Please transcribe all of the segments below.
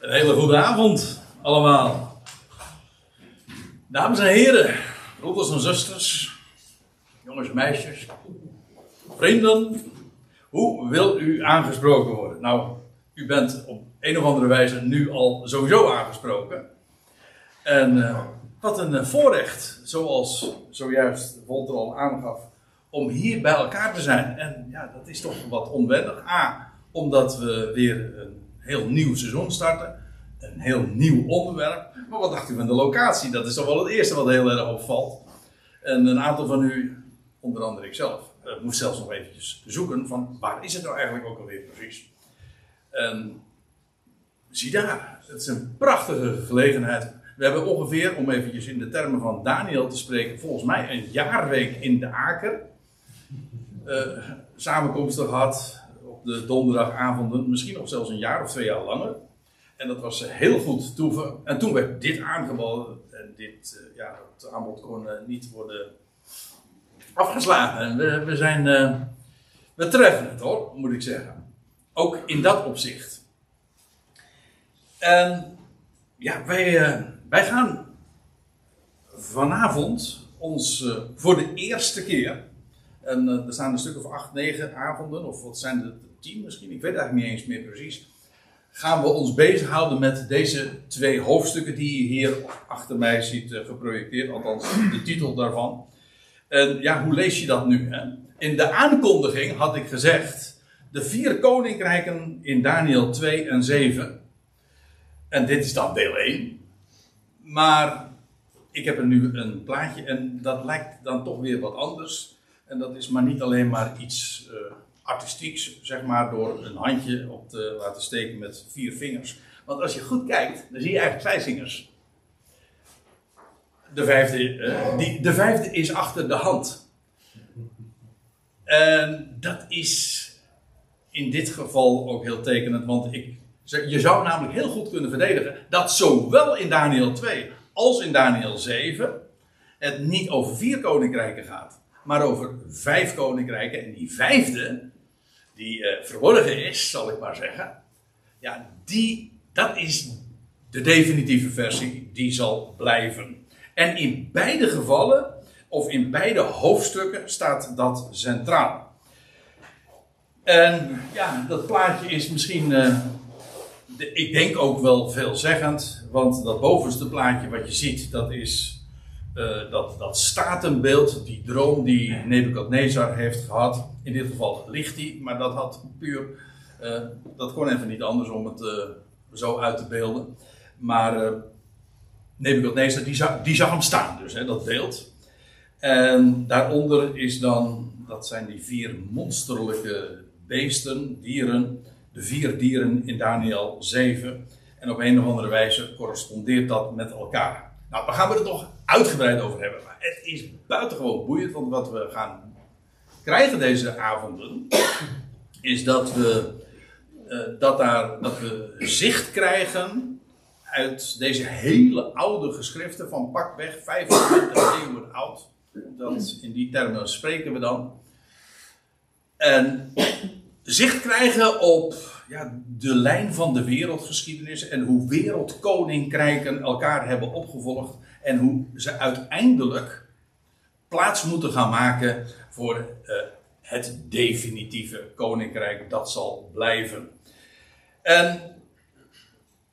Een hele goede avond allemaal. Dames en heren, broeders en zusters, jongens en meisjes, vrienden. Hoe wil u aangesproken worden? Nou, u bent op een of andere wijze nu al sowieso aangesproken. En eh, wat een eh, voorrecht, zoals zojuist Walter al aangaf, om hier bij elkaar te zijn. En ja, dat is toch wat onwennig. A, omdat we weer een heel nieuw seizoen starten. Een heel nieuw onderwerp. Maar wat dacht u van de locatie? Dat is toch wel het eerste wat heel erg opvalt. En een aantal van u, onder andere ikzelf, uh, moest zelfs nog eventjes zoeken van waar is het nou eigenlijk ook alweer precies. En zie daar, het is een prachtige gelegenheid. We hebben ongeveer, om eventjes in de termen van Daniel te spreken, volgens mij een jaarweek in de Aker. Uh, samenkomsten gehad de donderdagavonden, misschien nog zelfs een jaar of twee jaar langer. En dat was eh, heel goed. toeven. en toen werd dit aangeboden. En dit eh, ja, het aanbod kon eh, niet worden afgeslagen. We, we zijn. We treffen het hoor, moet ik zeggen. Ook in dat opzicht. En ja, wij, wij gaan vanavond ons voor de eerste keer. En er staan een stuk of acht, negen avonden, of wat zijn de 10 misschien, ik weet eigenlijk niet eens meer precies, gaan we ons bezighouden met deze twee hoofdstukken die je hier achter mij ziet eh, geprojecteerd, althans de titel daarvan. En ja, hoe lees je dat nu? Hè? In de aankondiging had ik gezegd de vier koninkrijken in Daniel 2 en 7. En dit is dan deel 1. Maar ik heb er nu een plaatje en dat lijkt dan toch weer wat anders. En dat is maar niet alleen maar iets eh, artistieks, zeg maar, door een handje op te laten steken met vier vingers. Want als je goed kijkt, dan zie je eigenlijk vijf vingers. De vijfde, uh, die, de vijfde is achter de hand. En dat is in dit geval ook heel tekenend, want ik, je zou namelijk heel goed kunnen verdedigen dat zowel in Daniel 2 als in Daniel 7 het niet over vier koninkrijken gaat maar over vijf koninkrijken. En die vijfde, die uh, verborgen is, zal ik maar zeggen. Ja, die, dat is de definitieve versie, die zal blijven. En in beide gevallen, of in beide hoofdstukken, staat dat centraal. En ja, dat plaatje is misschien, de, ik denk ook wel veelzeggend. Want dat bovenste plaatje wat je ziet, dat is uh, dat, dat statenbeeld, die droom die Nebukadnezar heeft gehad. In dit geval ligt hij, maar dat had puur. Uh, dat kon even niet anders om het uh, zo uit te beelden. Maar Nebukadnezar, die zag, die zag hem staan, dus hè, dat beeld. En daaronder is dan, dat zijn die vier monsterlijke beesten, dieren. De vier dieren in Daniel 7. En op een of andere wijze correspondeert dat met elkaar. Nou, daar gaan we het nog uitgebreid over hebben. Maar het is buitengewoon boeiend, want wat we gaan krijgen deze avonden, is dat we, uh, dat daar, dat we zicht krijgen uit deze hele oude geschriften van pakweg 25 eeuwen oud. Dat, in die termen spreken we dan. En zicht krijgen op ja, de lijn van de wereldgeschiedenis en hoe wereldkoninkrijken elkaar hebben opgevolgd en hoe ze uiteindelijk plaats moeten gaan maken voor uh, het definitieve koninkrijk dat zal blijven. En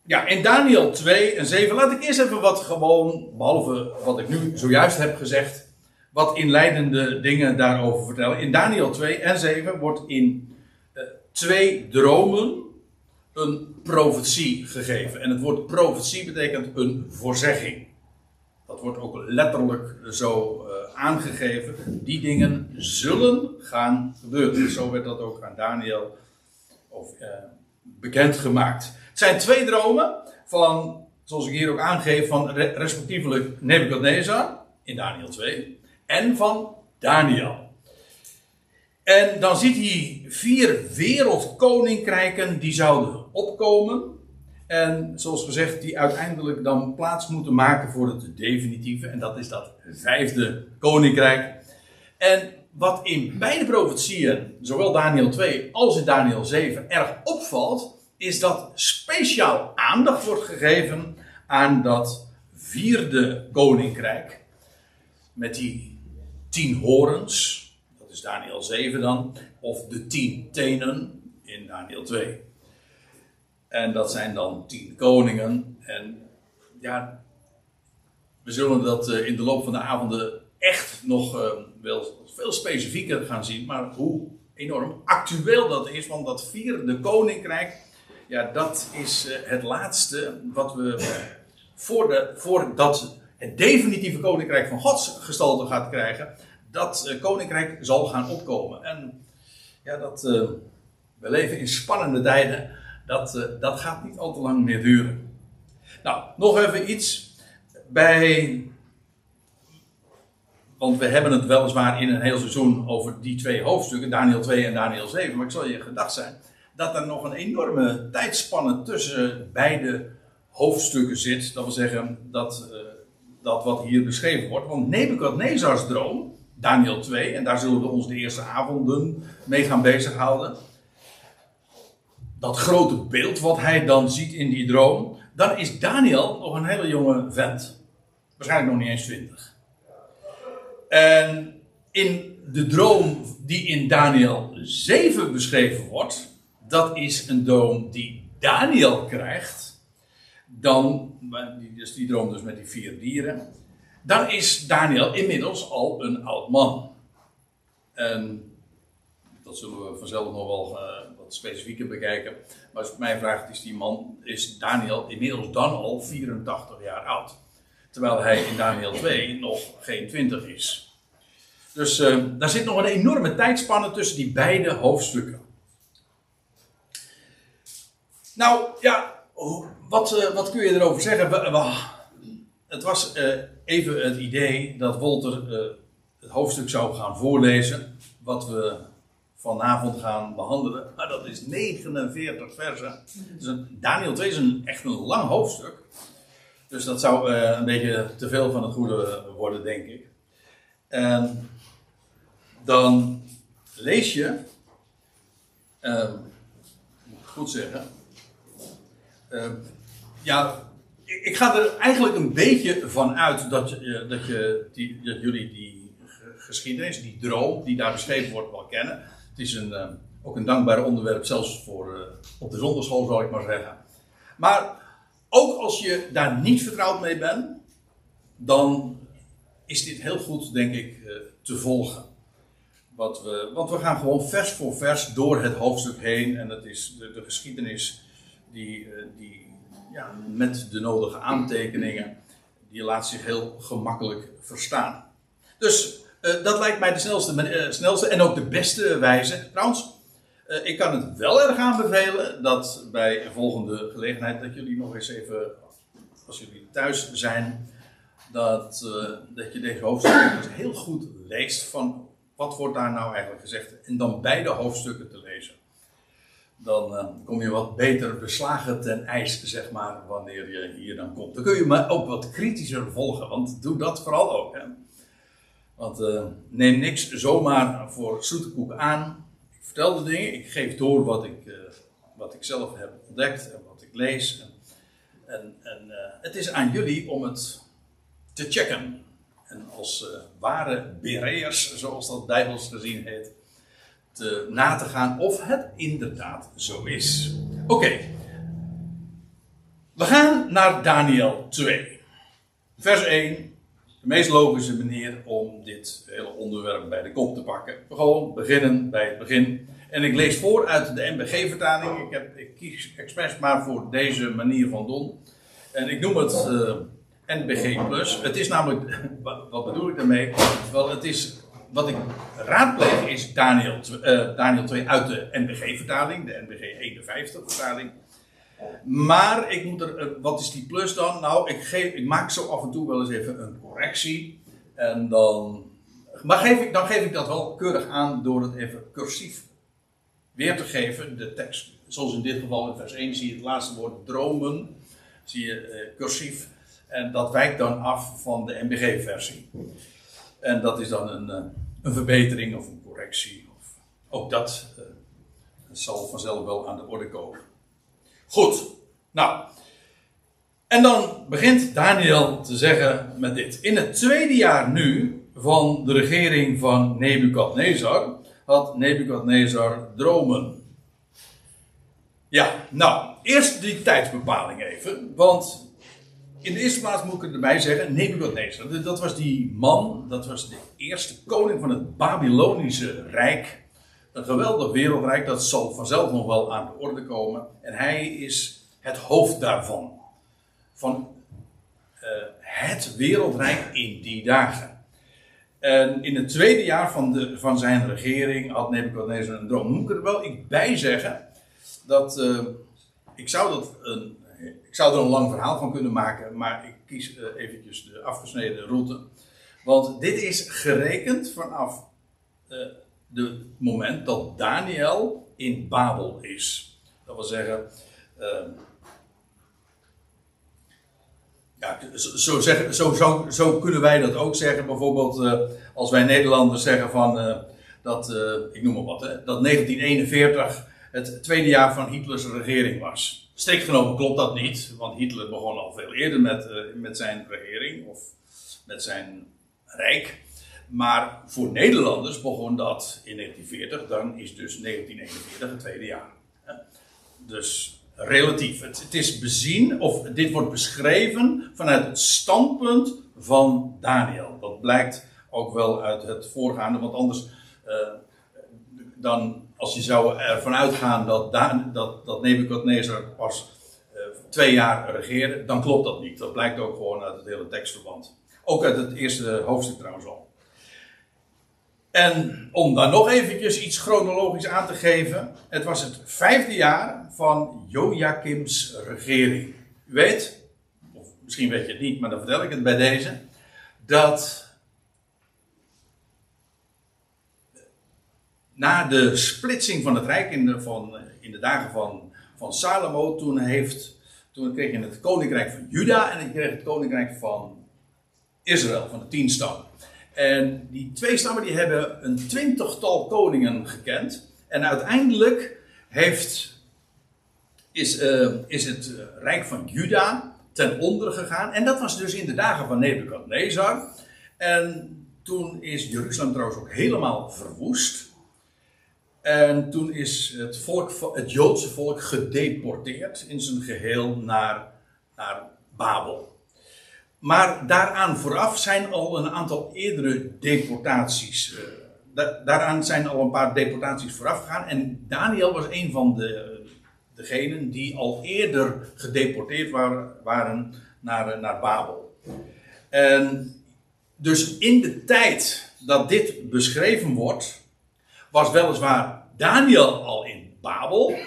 ja, in Daniel 2 en 7 laat ik eerst even wat gewoon, behalve wat ik nu zojuist heb gezegd, wat inleidende dingen daarover vertellen. In Daniel 2 en 7 wordt in uh, twee dromen een profetie gegeven. En het woord profetie betekent een voorzegging. Dat wordt ook letterlijk zo uh, aangegeven. Die dingen zullen gaan gebeuren. Zo werd dat ook aan Daniel of, uh, bekendgemaakt. Het zijn twee dromen van, zoals ik hier ook aangeef, van re respectievelijk Nebuchadnezzar in Daniel 2 en van Daniel. En dan ziet hij vier wereldkoninkrijken die zouden opkomen. En zoals gezegd, die uiteindelijk dan plaats moeten maken voor het definitieve. En dat is dat vijfde koninkrijk. En wat in beide profetieën, zowel Daniel 2 als in Daniel 7, erg opvalt, is dat speciaal aandacht wordt gegeven aan dat vierde koninkrijk. Met die tien horens, dat is Daniel 7 dan, of de tien tenen in Daniel 2. En dat zijn dan tien koningen. En ja, we zullen dat eh, in de loop van de avonden echt nog uh, wel veel specifieker gaan zien. Maar hoe enorm actueel dat is, want dat vierde koninkrijk, ja, dat is uh, het laatste wat we voor de, voordat het definitieve koninkrijk van Gods gestalte gaat krijgen, dat koninkrijk zal gaan opkomen. En ja, dat, we leven in spannende tijden. Dat, dat gaat niet al te lang meer duren. Nou, nog even iets bij. Want we hebben het weliswaar in een heel seizoen over die twee hoofdstukken, Daniel 2 en Daniel 7. Maar ik zal je gedacht zijn dat er nog een enorme tijdspanne tussen beide hoofdstukken zit. Dat wil zeggen dat, uh, dat wat hier beschreven wordt. Want Nebukadnezars droom, Daniel 2, en daar zullen we ons de eerste avonden mee gaan bezighouden. Dat grote beeld wat hij dan ziet in die droom, dan is Daniel nog een hele jonge vent. Waarschijnlijk nog niet eens 20. En in de droom die in Daniel 7 beschreven wordt, dat is een droom die Daniel krijgt. Dan, dus die droom dus met die vier dieren. Dan is Daniel inmiddels al een oud man. En dat zullen we vanzelf nog wel uh, specifieker bekijken. Maar als mij vraagt, is die man, is Daniel inmiddels dan al 84 jaar oud. Terwijl hij in Daniel 2 nog geen 20 is. Dus uh, daar zit nog een enorme tijdspanne tussen die beide hoofdstukken. Nou ja, wat, uh, wat kun je erover zeggen? Het was uh, even het idee dat Wolter het hoofdstuk zou gaan voorlezen. Wat we vanavond gaan behandelen. Maar dat is 49 versen. Daniel 2 is een, echt een lang hoofdstuk. Dus dat zou uh, een beetje te veel van het goede worden, denk ik. En dan lees je, uh, moet ik goed zeggen, uh, ja, ik, ga er eigenlijk een beetje van uit dat, je, dat, je die, dat jullie die geschiedenis, die droom die daar beschreven wordt, wel kennen. Het is een, uh, ook een dankbaar onderwerp, zelfs voor uh, op de zonderschool, zou ik maar zeggen. Maar ook als je daar niet vertrouwd mee bent, dan is dit heel goed, denk ik, uh, te volgen. Wat we, want we gaan gewoon vers voor vers door het hoofdstuk heen. En dat is de, de geschiedenis die, die ja, met de nodige aantekeningen, die laat zich heel gemakkelijk verstaan. Dus uh, dat lijkt mij de snelste, uh, snelste en ook de beste wijze. Trouwens, uh, ik kan het wel erg aanbevelen dat bij een volgende gelegenheid dat jullie nog eens even, als jullie thuis zijn, dat, dat je deze hoofdstukken heel goed leest van wat wordt daar nou eigenlijk gezegd. En dan beide hoofdstukken te lezen. Dan kom je wat beter beslagen ten ijs, zeg maar, wanneer je hier dan komt. Dan kun je me ook wat kritischer volgen, want doe dat vooral ook. Hè. Want uh, neem niks zomaar voor zoete koek aan. Ik vertel de dingen, ik geef door wat ik, uh, wat ik zelf heb ontdekt en wat ik lees. En, en, uh, het is aan jullie om het te checken. En als ware bereers, zoals dat bijbels gezien heet, te, na te gaan of het inderdaad zo is. Oké, we gaan naar Daniel 2. Vers 1 de meest logische manier om dit hele onderwerp bij de kop te pakken. Gewoon beginnen bij het begin. En ik lees voor uit de NBG-vertaling. Ik, ik kies expres maar voor deze manier van doen. En ik noem het uh, NBG. Het is namelijk, wat bedoel ik daarmee? Wel, het is, wat ik raadpleeg is Daniel, uh, Daniel 2 uit de NBG-vertaling, de NBG 51-vertaling. Maar ik moet er, eh, wat is die plus dan? Nou, ik, geef, ik maak zo af en toe wel eens even een correctie. En dan, maar geef ik, dan geef ik dat wel keurig aan door het even cursief weer te geven, de tekst. Zoals in dit geval in vers 1 zie je het laatste woord dromen, zie je eh, cursief. En dat wijkt dan af van de MBG-versie. En dat is dan een, eh, een verbetering of een correctie. Of, ook dat zal vanzelf wel aan de orde komen. Goed, nou. En dan begint Daniel te zeggen met dit. In het tweede jaar nu van de regering van Nebukadnezar had Nebukadnezar dromen. Ja, nou, eerst die tijdsbepaling even. Want in de eerste plaats moet ik erbij zeggen, Nebukadnezar, dat was die man, dat was de eerste koning van het Babylonische Rijk. Een geweldig wereldrijk, dat zal vanzelf nog wel aan de orde komen. En hij is het hoofd daarvan. Van uh, het wereldrijk in die dagen. En in het tweede jaar van, de, van zijn regering had Nebuchadnezzar een droom. Moet ik er wel ik bij zeggen dat uh, ik, zou dat een, ik zou er een lang verhaal van kunnen maken, maar ik kies uh, eventjes de afgesneden route. Want dit is gerekend vanaf het moment dat Daniel in Babel is. Dat wil zeggen, ja, zo, zeggen, zo, zo, zo, kunnen wij dat ook zeggen. Bijvoorbeeld uh, als wij Nederlanders zeggen van uh, dat, uh, ik noem maar wat, hè, dat 1941 het tweede jaar van Hitlers regering was. Strikt genomen klopt dat niet, want Hitler begon al veel eerder met, met zijn regering of met zijn rijk. Maar voor Nederlanders begon dat in 1940, dan is dus 1941 het tweede jaar. Dus relatief. Het, is bezien, of dit wordt beschreven vanuit het standpunt van Daniel. Dat blijkt ook wel uit het voorgaande, want anders uh, dan, als je zou ervan uitgaan dat, dat, dat Nebuchadnezzar pas uh, twee jaar regeerde, dan klopt dat niet. Dat blijkt ook gewoon uit het hele tekstverband. Ook uit het eerste hoofdstuk trouwens al. En om dan nog eventjes iets chronologisch aan te geven. Het was het vijfde jaar van Joachims regering. U weet, of misschien weet je het niet, maar dan vertel ik het bij deze. Dat na de splitsing van het Rijk in de, van, in de dagen van, van Salomo, toen, heeft, toen kreeg je het koninkrijk van Juda en ik kreeg het koninkrijk van Israël, van de tien stammen. En die twee stammen die hebben een twintigtal koningen gekend. En uiteindelijk heeft, is, uh, is het eh, rijk van Juda ten onder gegaan. En dat was dus in de dagen van Nebukadnezar. En toen is Jeruzalem trouwens ook helemaal verwoest. En toen is het, volk, het Joodse volk gedeporteerd in zijn geheel naar, naar Babel. Maar daaraan vooraf zijn al een aantal eerdere deportaties. Uh, daaraan zijn al een paar deportaties vooraf gegaan. En Daniel was een van de, degenen die al eerder gedeporteerd waren, waren naar, eh, naar Babel. En dus in de tijd dat dit beschreven wordt, was weliswaar Daniel al in Babel,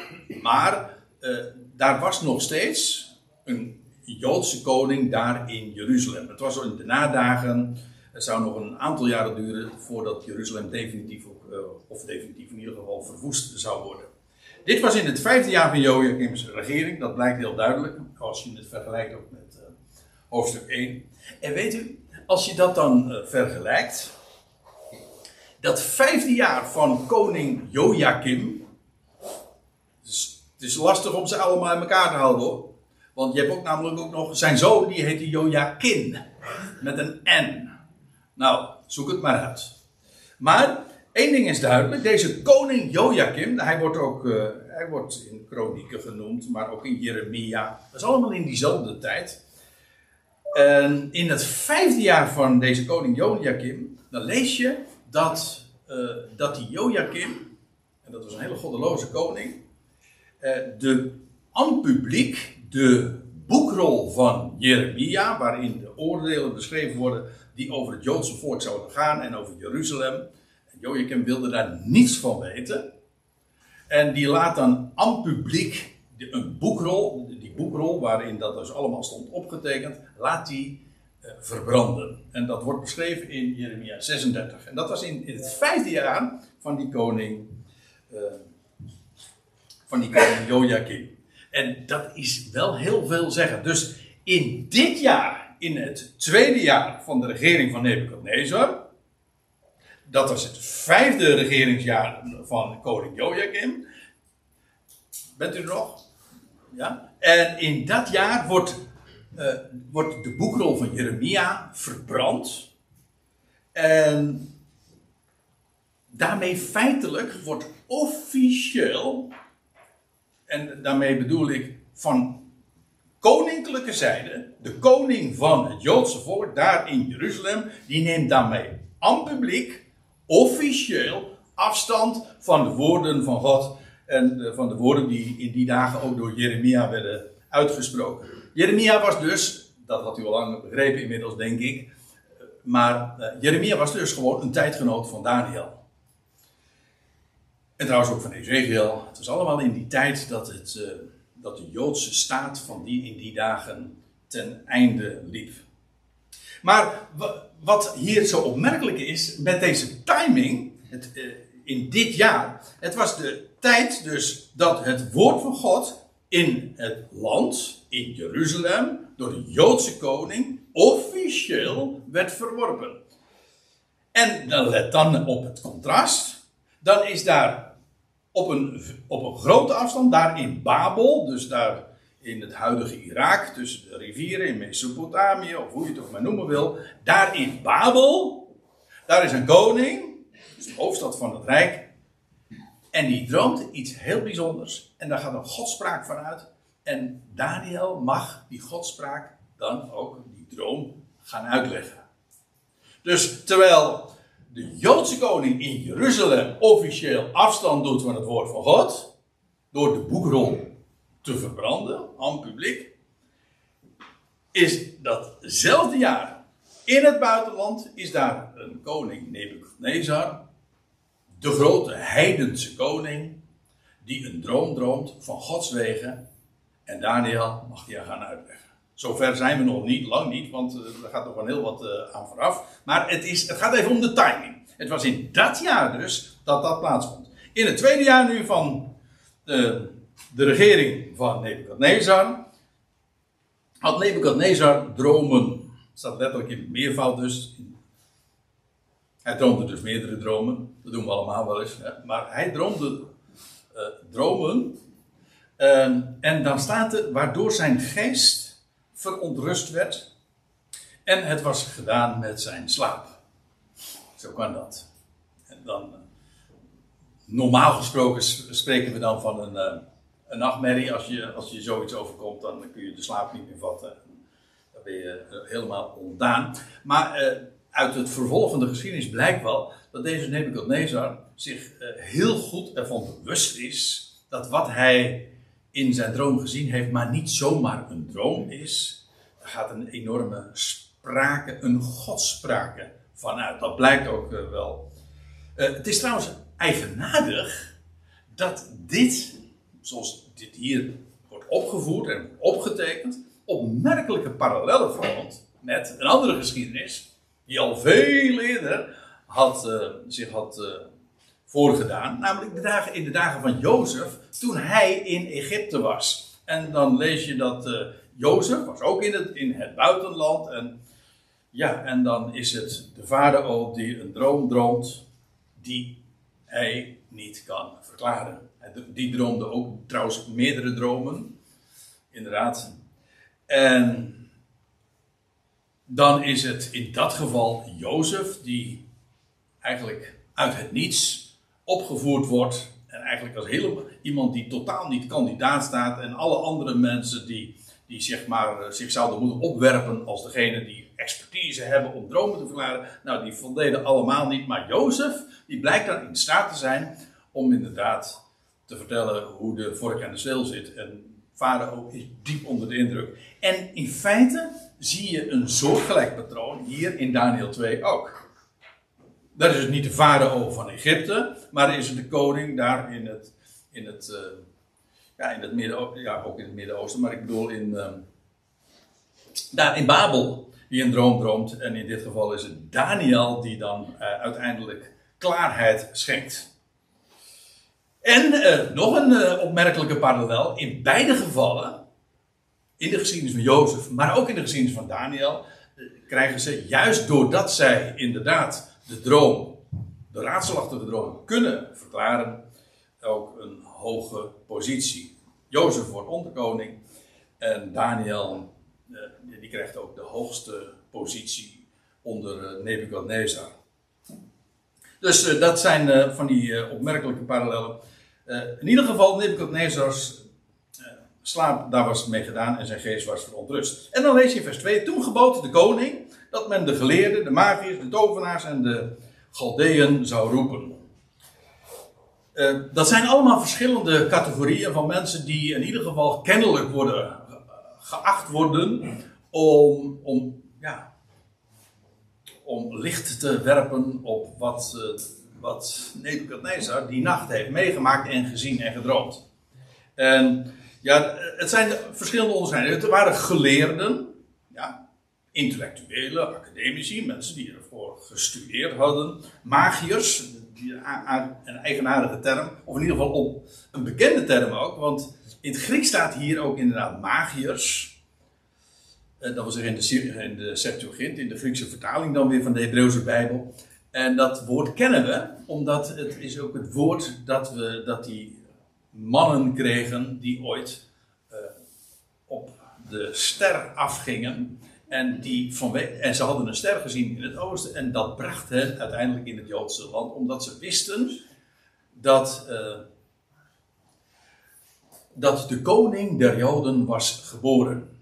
maar uh, daar was nog steeds een Joodse koning daar in Jeruzalem. Het was in de nadagen. Het zou nog een aantal jaren duren voordat Jeruzalem definitief, uh, of definitief in ieder geval verwoest zou worden. Dit was in het vijfde jaar van Joachim's regering. Dat blijkt heel duidelijk als je het vergelijkt ook met uh, hoofdstuk 1. En weet u, als je dat dan uh, vergelijkt. Dat vijfde jaar van koning Joachim. Het is lastig om ze allemaal in elkaar te houden hoor. Want je hebt ook namelijk ook nog zijn zoon, die heette Jojakin. Met een N. Nou, zoek het maar uit. Maar één ding is duidelijk: deze koning Joachim, hij wordt ook uh, hij wordt in kronieken genoemd, maar ook in Jeremia. Dat is allemaal in diezelfde tijd. En in het vijfde jaar van deze koning Joachim, dan lees je dat, uh, dat die Joachim, en dat was een hele goddeloze koning, uh, de aan publiek de boekrol van Jeremia, waarin de oordelen beschreven worden die over het Joodse volk zouden gaan en over Jeruzalem. Joachim wilde daar niets van weten. En die laat dan aan publiek een boekrol, die boekrol waarin dat dus allemaal stond opgetekend, laat die uh, verbranden. En dat wordt beschreven in Jeremia 36. En dat was in, in het vijfde jaar van die koning, uh, van die koning Joachim. En dat is wel heel veel zeggen. Dus in dit jaar, in het tweede jaar van de regering van Nebuchadnezzar, dat was het vijfde regeringsjaar van koning Joachim. Bent u er nog? Ja? En in dat jaar wordt, uh, wordt de boekrol van Jeremia verbrand. En daarmee feitelijk wordt officieel, en daarmee bedoel ik van koninklijke zijde, de koning van het Joodse volk daar in Jeruzalem, die neemt daarmee aan publiek, officieel, afstand van de woorden van God en van de woorden die in die dagen ook door Jeremia werden uitgesproken. Jeremia was dus, dat had u al lang begrepen inmiddels denk ik, maar uh, Jeremia was dus gewoon een tijdgenoot van Daniel. En trouwens ook van Ezekiel. Het was allemaal in die tijd dat, het, uh, dat de Joodse staat van die in die dagen ten einde liep. Maar wat hier zo opmerkelijk is met deze timing, het, uh, in dit jaar, het was de tijd dus dat het woord van God in het land, in Jeruzalem, door de Joodse koning, officieel werd verworpen. En dan let dan op het contrast. Dan is daar op een, op een grote afstand, daar in Babel, dus daar in het huidige Irak, tussen de rivieren in Mesopotamië, of hoe je het ook maar noemen wil, daar in Babel, daar is een koning, dus de hoofdstad van het Rijk, en die droomt iets heel bijzonders. En daar gaat een godspraak van uit. En Daniel mag die godspraak dan ook, die droom, gaan uitleggen. Dus terwijl de Joodse koning in Jeruzalem officieel afstand doet van het woord van God, door de boekrol te verbranden aan publiek, is datzelfde jaar in het buitenland is daar een koning Nebukadnezar de grote heidense koning, die een droom droomt van Gods wegen. En Daniel mag die gaan uitleggen. Zover zijn we nog niet, lang niet, want eh, er gaat nog wel heel wat uh, aan vooraf. Maar het, is, het gaat even om de timing. Het was in dat jaar dus dat dat plaatsvond. In het tweede jaar nu van de, de regering van Nebukadnezar had Nebukadnezar dromen. staat letterlijk in meervoud dus, hij droomde dus meerdere dromen. Dat doen we allemaal wel eens. Hè? Maar hij droomde dromen. Uh, en dan staat er, waardoor zijn geest verontrust werd. En het was gedaan met zijn slaap. Zo kan dat. En dan, uh, normaal gesproken spreken we dan van een, uh, een nachtmerrie. Als je, als je zoiets overkomt, dan kun je de slaap niet meer vatten. Dan ben je helemaal ontdaan. Maar uit het vervolg van de geschiedenis blijkt wel dat deze Nebuchadnezzar zich heel goed ervan bewust is dat wat hij in zijn droom gezien heeft, maar niet zomaar een droom is. Er gaat een enorme sprake, een godsprake vanuit. Dat blijkt ook uh, wel. Uh, het is trouwens eigenaardig dat dit, zoals dit hier wordt opgevoerd en opgetekend, opmerkelijke parallellen vormt met een andere geschiedenis die al veel eerder had, uh, zich had voorgedaan. Namelijk in de dagen van Jozef, toen hij in Egypte was. En dan lees je dat uh, Jozef was ook in het, in het buitenland. En, ja, en dan is het de vader ook die een droom droomt die hij niet kan verklaren. Die droomde ook trouwens meerdere dromen. Inderdaad. En dan is het in dat geval Jozef die eigenlijk uit het niets opgevoerd wordt. En eigenlijk als helemaal, iemand die totaal niet kandidaat staat. En alle andere mensen die, die zeg maar, eh, zich zouden moeten opwerpen als degene die expertise hebben om dromen te verklaren. Nou, die voldeden allemaal niet. Maar Jozef, die blijkt dan in staat te zijn om inderdaad te vertellen hoe de vork en de steel zit. En ook is diep onder de indruk. En in feite zie je een soortgelijk patroon hier in Daniel 2 ook. Dat is het niet de farao van Egypte, maar is het de koning daar in het, in het, uh, ja, in het midden, ja, ook in het Midden-Oosten, maar ik bedoel in, uh, daar in Babel, die een droom droomt. En in dit geval is het Daniel die dan uh, uiteindelijk klaarheid schenkt. En uh, nog een opmerkelijke parallel. In beide gevallen, in de geschiedenis van Jozef, maar ook in de geschiedenis van Daniel, krijgen ze juist doordat zij inderdaad de droom, de raadselachtige droom, kunnen verklaren, ook een hoge positie. Jozef wordt onderkoning. En Daniel, die krijgt ook de hoogste positie onder Nebukadnezar. Dus dat zijn van die opmerkelijke parallellen. in ieder geval, Nebukadnezars slaap, daar was het mee gedaan en zijn geest was verontrust. En dan lees je vers 2. Toen gebood de koning dat men de geleerden, de magiërs, de tovenaars en de Galdeën zou roepen. Uh, dat zijn allemaal verschillende categorieën van mensen die in ieder geval kennelijk worden geacht worden om, om, ja, om licht te werpen op wat, uh, wat Nebuchadnezzar die nacht heeft meegemaakt en gezien en gedroomd. En ja, het zijn verschillende onderscheidingen. Het waren geleerden, intellectuelen, academici, mensen die ervoor gestudeerd hadden, magiërs, een eigenaardige term, of in ieder geval een bekende term ook, want in het Grieks staat hier ook inderdaad magiërs. Eh, dat was er in de, in de Septuagint, in de Griekse vertaling dan weer van de Hebreeuwse Bijbel. En dat woord kennen we, omdat het is ook het woord dat, we, dat die mannen kregen die ooit uh, op de ster afgingen. En, die en ze hadden een ster gezien in het oosten. En dat bracht hen uiteindelijk in het Joodse land. Omdat ze wisten dat, uh, dat de koning der Joden was geboren.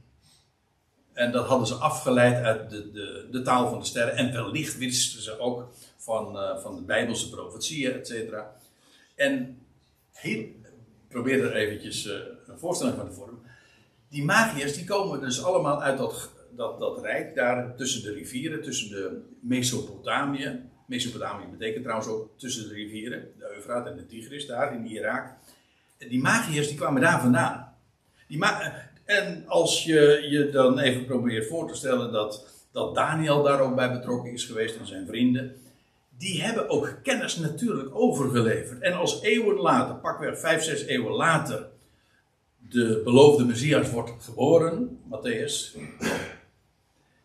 En dat hadden ze afgeleid uit de, de, de taal van de sterren. En wellicht wisten ze ook van, uh, van de Bijbelse profetieën, et. En hier, probeer er eventjes uh, een voorstelling van te vormen. Die magiërs die komen dus allemaal uit dat, dat, dat rijk daar tussen de rivieren, tussen de Mesopotamië. Mesopotamië betekent trouwens ook tussen de rivieren, de Eufraat en de Tigris daar in Irak. Die magiërs die kwamen daar vandaan. Die ma en als je je dan even probeert voor te stellen dat, dat Daniel daar ook bij betrokken is geweest en zijn vrienden die hebben ook kennis natuurlijk overgeleverd. En als eeuwen later, pakweg vijf, zes eeuwen later, de beloofde Messias wordt geboren, Matthäus,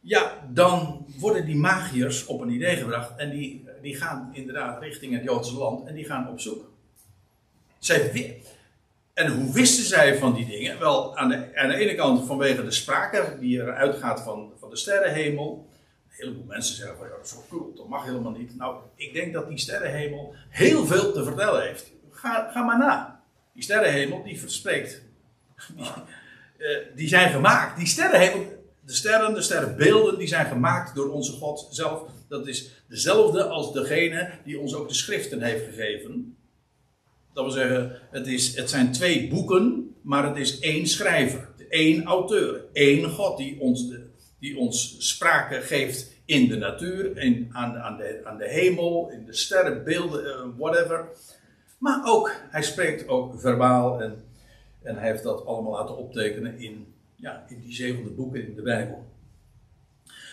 ja, dan worden die magiërs op een idee gebracht en die, die gaan inderdaad richting het Joodse land en die gaan op zoek. Zij, en hoe wisten zij van die dingen? Wel, aan de, ene kant vanwege de sprake die eruit gaat van, van de sterrenhemel een heleboel mensen zeggen van ja, dat is cool, dat mag helemaal niet. Nou, ik denk dat die sterrenhemel heel veel te vertellen heeft. Ga, ga maar na. Die sterrenhemel die verspreekt. Die, uh, die zijn gemaakt. Die sterrenhemel, de sterren, de sterrenbeelden, die zijn gemaakt door onze God zelf. Dat is dezelfde als degene die ons ook de schriften heeft gegeven. Dat wil zeggen, het, is, het zijn twee boeken, maar het is één schrijver, één auteur, één God die ons de, die ons sprake geeft in de natuur, in, aan, aan, de, aan de hemel, in de sterrenbeelden, uh, whatever. Maar ook, hij spreekt ook verbaal en, en hij heeft dat allemaal laten optekenen in, ja, in die zevende boeken in de Bijbel.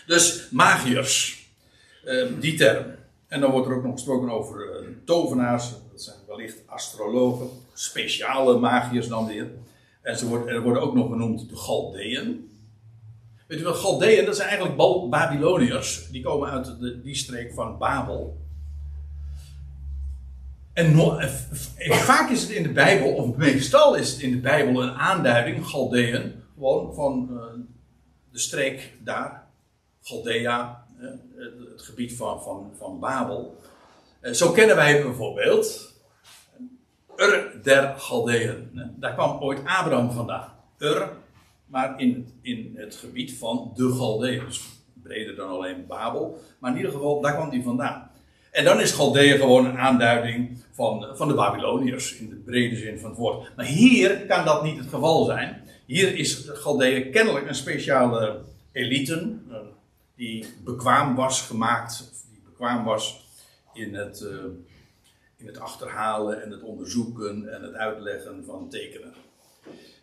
Dus magiërs, uh, die term. En dan wordt er ook nog gesproken over uh, tovenaars, dat zijn wellicht astrologen, speciale magiërs dan weer. En ze worden, er worden ook nog genoemd de Galdeën. Weet je wel, Galdeën, dat zijn eigenlijk Babyloniërs. Die komen uit de, die streek van Babel. En vaak is het in de Bijbel, of meestal is het in de Bijbel een aanduiding, Galdeën, gewoon van uh, de streek daar, Galdea, het gebied van, van, van Babel. Uh, zo kennen wij bijvoorbeeld Ur der Galdeën. Daar kwam ooit Abraham vandaan. Ur maar in, in het gebied van de Galdeën. Dus breder dan alleen Babel. Maar in ieder geval, daar kwam die vandaan. En dan is Galdeën gewoon een aanduiding van, van de Babyloniërs in de brede zin van het woord. Maar hier kan dat niet het geval zijn. Hier is Galdeën kennelijk een speciale elite eh, die bekwaam was gemaakt, die bekwaam was in het, uh, in het achterhalen en het onderzoeken en het uitleggen van tekenen.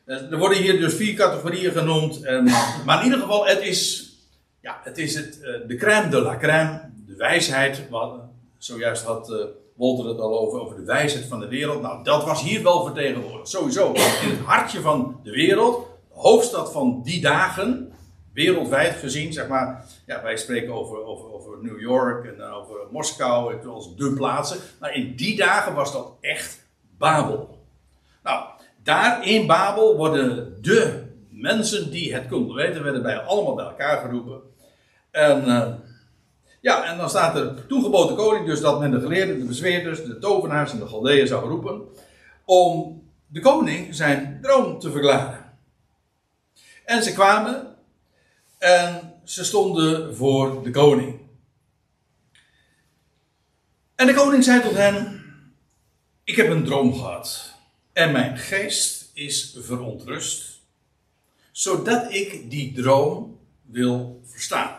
Eh, er worden hier dus vier categorieën genoemd. En, maar in ieder geval, het is, ja, het is het, eh, de crème de la crème. De wijsheid. Wat, zojuist had Walter het al over, over de wijsheid van de wereld. Nou, dat was hier wel vertegenwoordigd. Sowieso. In het hartje van de wereld. De hoofdstad van die dagen. Wereldwijd gezien, zeg maar. Ja, wij spreken over, over, over New York en over Moskou. Als de plaatsen. Maar in die dagen was dat echt Babel. Nou, daar in Babel worden de mensen die het konden weten, werden bij allemaal bij elkaar geroepen. En uh, ja, en dan staat er toegeboden koning, dus dat men de geleerden, de bezweerders, de tovenaars en de Galdeën zou roepen. Om de koning zijn droom te verklaren. En ze kwamen en ze stonden voor de koning. En de koning zei tot hen: Ik heb een droom gehad. En mijn geest is verontrust, zodat ik die droom wil verstaan.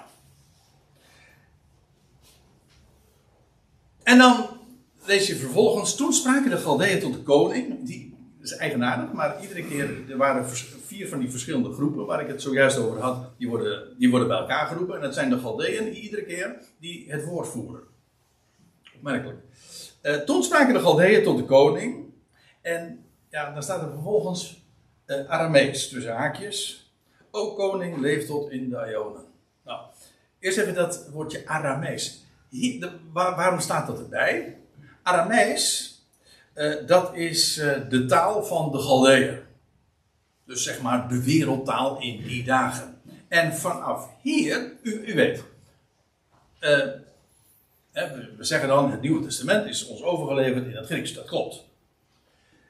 En dan lees je vervolgens, toen spraken de Galdeën tot de koning, die is eigenaardig, maar iedere keer, er waren vier van die verschillende groepen waar ik het zojuist over had, die worden, die worden bij elkaar geroepen. En dat zijn de Galdeën iedere keer die het woord voeren. Opmerkelijk. Uh, toen spraken de Galdeën tot de koning. En ja, dan staat er vervolgens uh, Aramees tussen haakjes. O koning, leef tot in de Ionen. Nou, eerst even dat woordje Aramees. Waarom staat dat erbij? Aramees, uh, dat is uh, de taal van de Galdeën. Dus zeg maar de wereldtaal in die dagen. En vanaf hier, u, u weet. Uh, we zeggen dan, het Nieuwe Testament is ons overgeleverd in het Grieks. Dat klopt.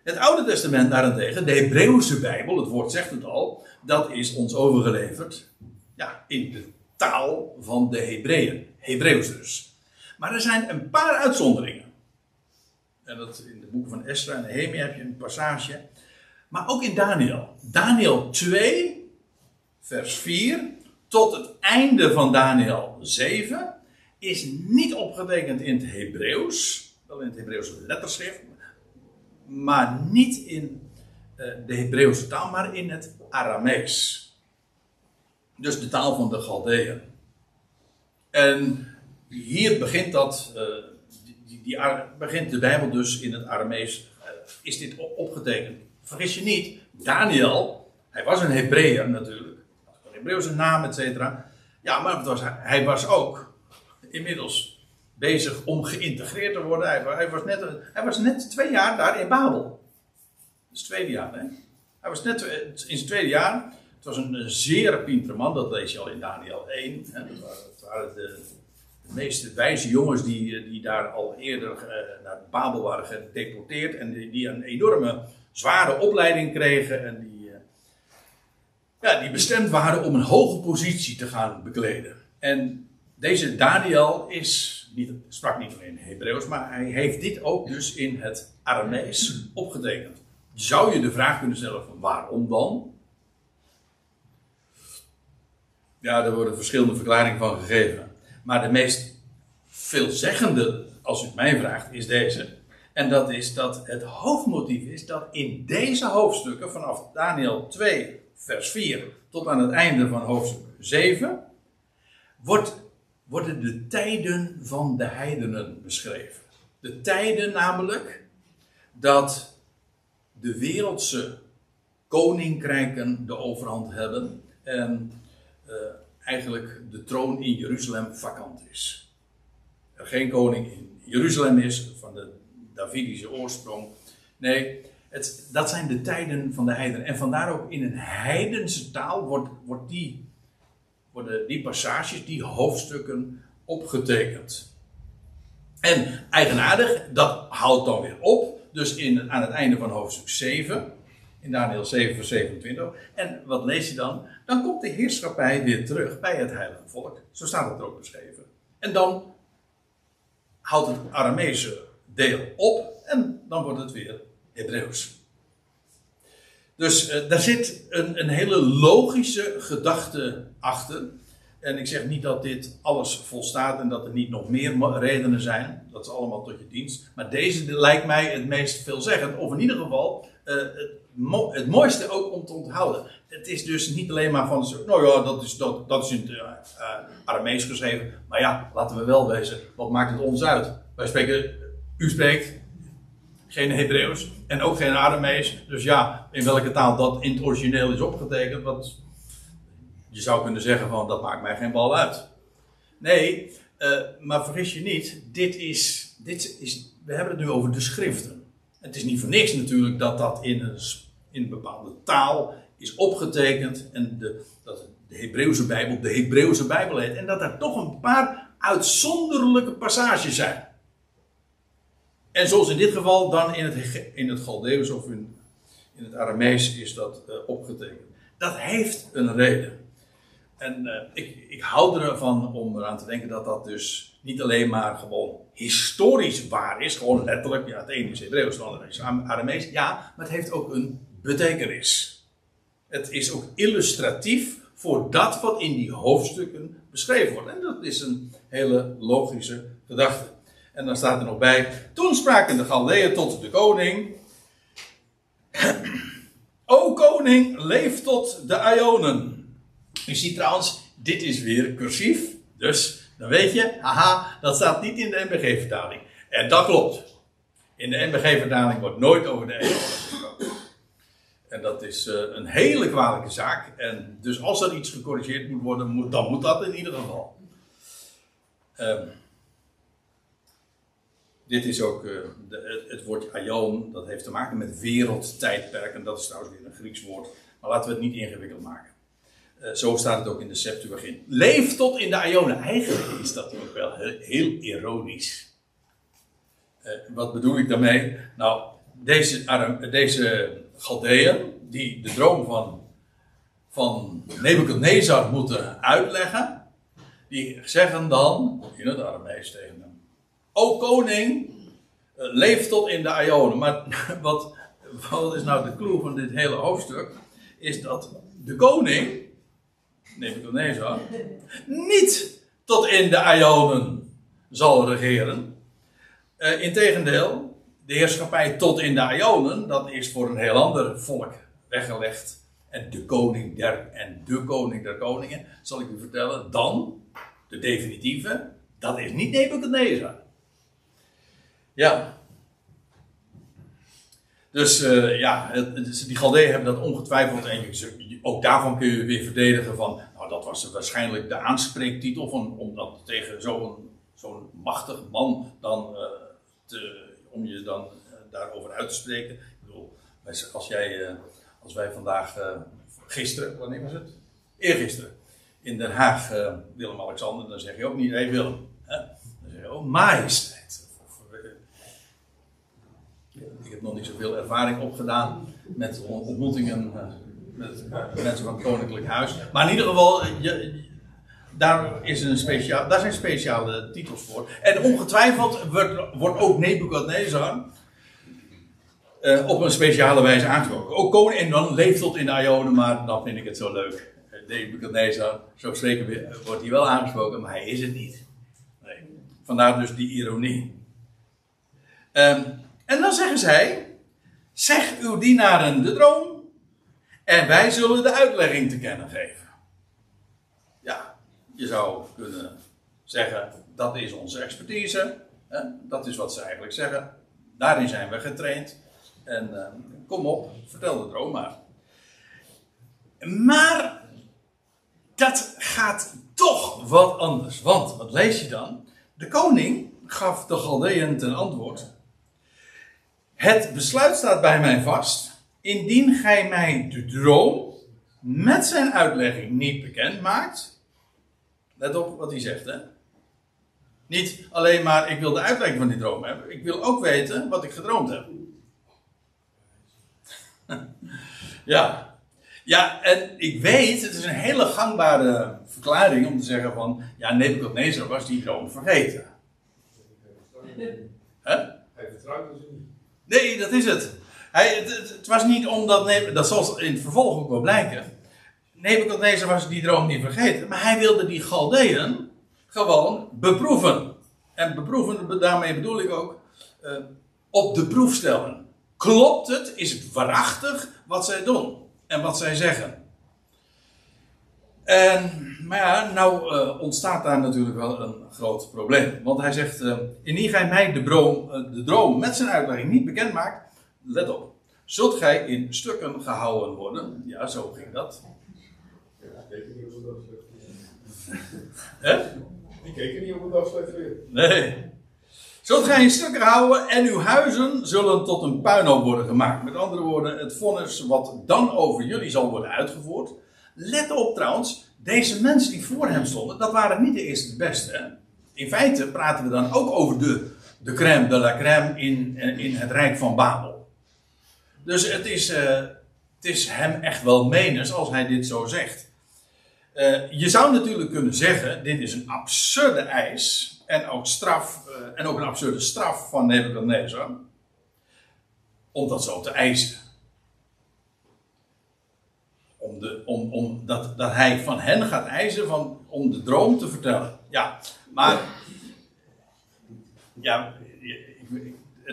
Het Oude Testament daarentegen, de Hebreeuwse Bijbel, het woord zegt het al, dat is ons overgeleverd ja, in de taal van de Hebreeën. Hebreeuws dus. Maar er zijn een paar uitzonderingen. En dat in de boeken van Esther en Nehemia heb je een passage. Maar ook in Daniel. Daniel 2, vers 4, tot het einde van Daniel 7, is niet opgetekend in het Hebreeuws. Wel in het Hebreeuwse letterschrift. Maar niet in uh, de Hebreeuwse taal, maar in het Aramees. Dus de taal van de Galdeën. En hier begint dat, uh, die, die, begint de Bijbel dus in het Aramees, uh, is dit opgetekend. Vergis je niet, Daniel, hij was een Hebreeër natuurlijk, een Hebreeuwse naam, et cetera. Ja, maar was, hij was ook inmiddels bezig om geïntegreerd te worden. Hij, was net, hij was net twee jaar daar in Babel. Dat is tweede jaar, hè? Hij was net in zijn tweede jaar. Het was een zeer pintere man, dat lees je al in Daniel 1. En dat waren de, de meeste wijze jongens die, eh, die daar al eerder uh, naar Babel waren gedeporteerd en die, die, een enorme zware opleiding kregen en die, uh, ja, die bestemd waren om een hoge positie te gaan bekleden. En deze Daniel is, niet, sprak niet alleen Hebreeuws, maar hij heeft dit ook dus in het Aramees opgetekend. Zou je de vraag kunnen stellen van waarom dan? Ja, er worden verschillende verklaringen van gegeven. Maar de meest veelzeggende, als u het mij vraagt, is deze. En dat is dat het hoofdmotief is dat in deze hoofdstukken, vanaf Daniel 2, vers 4 tot aan het einde van hoofdstuk 7, wordt, worden de tijden van de heidenen beschreven. De tijden namelijk dat de wereldse koninkrijken de overhand hebben en uh, eigenlijk de troon in Jeruzalem vakant is. Er geen koning in Jeruzalem is, van de Davidische oorsprong. Nee, het, dat zijn de tijden van de heidenen. En vandaar ook in een heidense taal wordt, wordt die, worden die passages, die hoofdstukken opgetekend. En eigenaardig, dat houdt dan weer op. Dus in, aan het einde van hoofdstuk 7, in Daniel 7, vers 27. En wat lees je dan? Dan komt de heerschappij weer terug bij het heilige volk. Zo staat het er ook beschreven. En dan houdt het Aramese deel op en dan wordt het weer Hebreeuws. Dus uh, daar zit een, een hele logische gedachte achter. En ik zeg niet dat dit alles volstaat en dat er niet nog meer redenen zijn. Dat is allemaal tot je dienst. Maar deze lijkt mij het meest veelzeggend. Of in ieder geval het, het, mooiste ook om te onthouden. Het is dus niet alleen maar van, nou ja, dat is, dat, dat is in het uh, Aramees geschreven. Maar ja, laten we wel wezen, wat maakt het ons uit? Wij spreken, u spreekt geen Hebreeuws en ook geen Aramees. Dus ja, in welke taal dat in het origineel is opgetekend, wat je zou kunnen zeggen van dat maakt mij geen bal uit. Nee, uh, maar vergis je niet, dit is, dit is, we hebben het nu over de schriften. Het is niet voor niks natuurlijk dat dat in een in een bepaalde taal is opgetekend. En de, dat de Hebreeuwse Bijbel de Hebreeuwse Bijbel heet. En dat er toch een paar uitzonderlijke passages zijn. En zoals in dit geval dan in het, in het Galdeus of in, in het Aramees is dat uh, opgetekend. Dat heeft een reden. En uh, ik, ik hou ervan om eraan te denken dat dat dus niet alleen maar gewoon historisch waar is, gewoon letterlijk, ja, het ene is Hebreeuws, het andere is Aramees, ja, maar het heeft ook een betekenis. Het is ook illustratief voor dat wat in die hoofdstukken beschreven wordt. En dat is een hele logische gedachte. En dan staat er nog bij: Toen spraken de Galdeën tot de koning. O koning, leef tot de Ionen. U ziet trouwens, dit is weer cursief. Dus dan weet je, haha, dat staat niet in de NBG-vertaling. En dat klopt. In de NBG-vertaling wordt nooit over de Ionen gesproken. En dat is uh, een hele kwalijke zaak. En dus als er iets gecorrigeerd moet worden, dan moet dat in ieder geval. Um, dit is ook uh, de, het woord aion, dat heeft te maken met wereldtijdperk. En dat is trouwens weer een Grieks woord. Maar laten we het niet ingewikkeld maken. Uh, zo staat het ook in de Septuagint. Leef tot in de Ionen. Eigenlijk is dat ook wel heel, heel ironisch. Wat bedoel ik daarmee? Nou, deze, deze Galdeën, die de droom van, van Nebuchadnezzar moeten uitleggen, die zeggen dan, in het Aramees tegen hem, O koning, leef tot in de Ionen. Maar wat, wat is nou de clue van dit hele hoofdstuk? Is dat de koning, Nebuchadnezzar, niet tot in de Ionen zal regeren. Uh, integendeel, de heerschappij tot in de Ionen, dat is voor een heel ander volk weggelegd. En de koning der en de koning der koningen, zal ik u vertellen, dan, de definitieve, dat is niet Nebuchadnezzar. Ja. Dus uh, ja, het, die Galdeën hebben dat ongetwijfeld. En ook daarvan kun je weer verdedigen van. Nou, dat was waarschijnlijk de aanspreektitel van, om dat tegen zo'n zo'n machtig man dan uh, te, om je dan uh, daarover uit te spreken. Ik bedoel, als, jij, als wij vandaag, gisteren, wanneer was het? Eergisteren, in Den Haag Willem-Alexander, dan zeg je ook niet, hé hey Willem. Hè? Dan zeg je, oh majesteit. Ik heb nog niet zoveel ervaring opgedaan met ontmoetingen eh, met mensen van het Koninklijk Huis. Maar in ieder geval, je, daar, is een speciaal, daar zijn speciale titels voor. En ongetwijfeld wordt, wordt ook Nebuchadnezzar uh, op een speciale wijze aangesproken. Ook koning, en dan leeft tot in de Ionen, maar dan vind ik het zo leuk. Nebuchadnezzar, zo spreken wordt hij wel aangesproken, maar hij is het niet. Nee. Vandaar dus die ironie. Um, en dan zeggen zij: Zeg uw dienaren de droom, en wij zullen de uitlegging te kennen geven. Je zou kunnen zeggen: dat is onze expertise. Hè? Dat is wat ze eigenlijk zeggen. Daarin zijn we getraind. En uh, kom op, vertel de droom maar. Maar dat gaat toch wat anders. Want, wat lees je dan? De koning gaf de Galdeën ten antwoord. Het besluit staat bij mij vast. Indien gij mij de droom met zijn uitlegging niet bekend maakt. Let op wat hij zegt, hè? Niet alleen maar ik wil de uitlegging van die droom hebben. Ik wil ook weten wat ik gedroomd heb. ja. Ja, en ik weet, het is een hele gangbare verklaring om te zeggen van, ja, Nebuchadnezzar was die droom vergeten. Hè? Hij vertrouwde ze niet. Nee, dat is het. Hij, het, het, was niet omdat, dat zal in het vervolg ook wel blijken. Nebuchadnezzar was die droom niet vergeten, maar hij wilde die Galdeën gewoon beproeven. En beproeven, daarmee bedoel ik ook, uh, op de proef stellen. Klopt het? Is het waarachtig wat zij doen en wat zij zeggen? En, maar ja, nou uh, ontstaat daar natuurlijk wel een groot probleem. Want hij zegt, uh, indien gij mij de, droom, de droom met zijn uitlegging niet bekend maakt, let op. Zult gij in stukken gehouden worden? Ja, zo ging dat. Weet niet hoe dat slecht Hè? Die keken niet hoe dat slecht weer. Nee. Zult gij in stukken houden en uw huizen zullen tot een puinhoop worden gemaakt. Met andere woorden, het vonnis wat dan over jullie zal worden uitgevoerd. Let op trouwens, deze mensen die voor hem stonden, dat waren niet de eerste de beste. In feite praten we dan ook over de, de crème de la crème in, in het Rijk van Babel. Dus het is, uh, het is hem echt wel menens als hij dit zo zegt. Uh, je zou natuurlijk kunnen zeggen, dit is een absurde eis en ook straf, uh, en ook een absurde straf van Nebuchadnezzar, om dat zo te eisen. Om, de, om, om dat, dat hij van hen gaat eisen van, om de droom te vertellen. Ja, maar. Ja,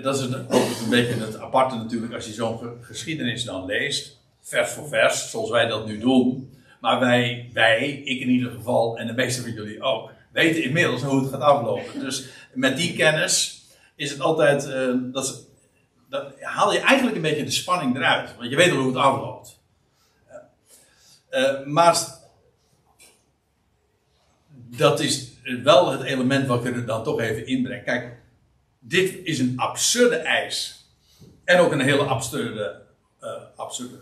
dat is een, een beetje het aparte natuurlijk als je zo'n geschiedenis dan leest, vers voor vers, zoals wij dat nu doen. Maar wij, wij, ik in ieder geval en de meeste van jullie ook, weten inmiddels hoe het gaat aflopen. Dus met die kennis is het altijd, uh, dat, haal je eigenlijk een beetje de spanning eruit, want je weet al hoe het afloopt. Uh, maar dat is wel het element wat ik er dan toch even inbreng. Kijk, dit is een absurde eis. En ook een hele absurde, uh, absurde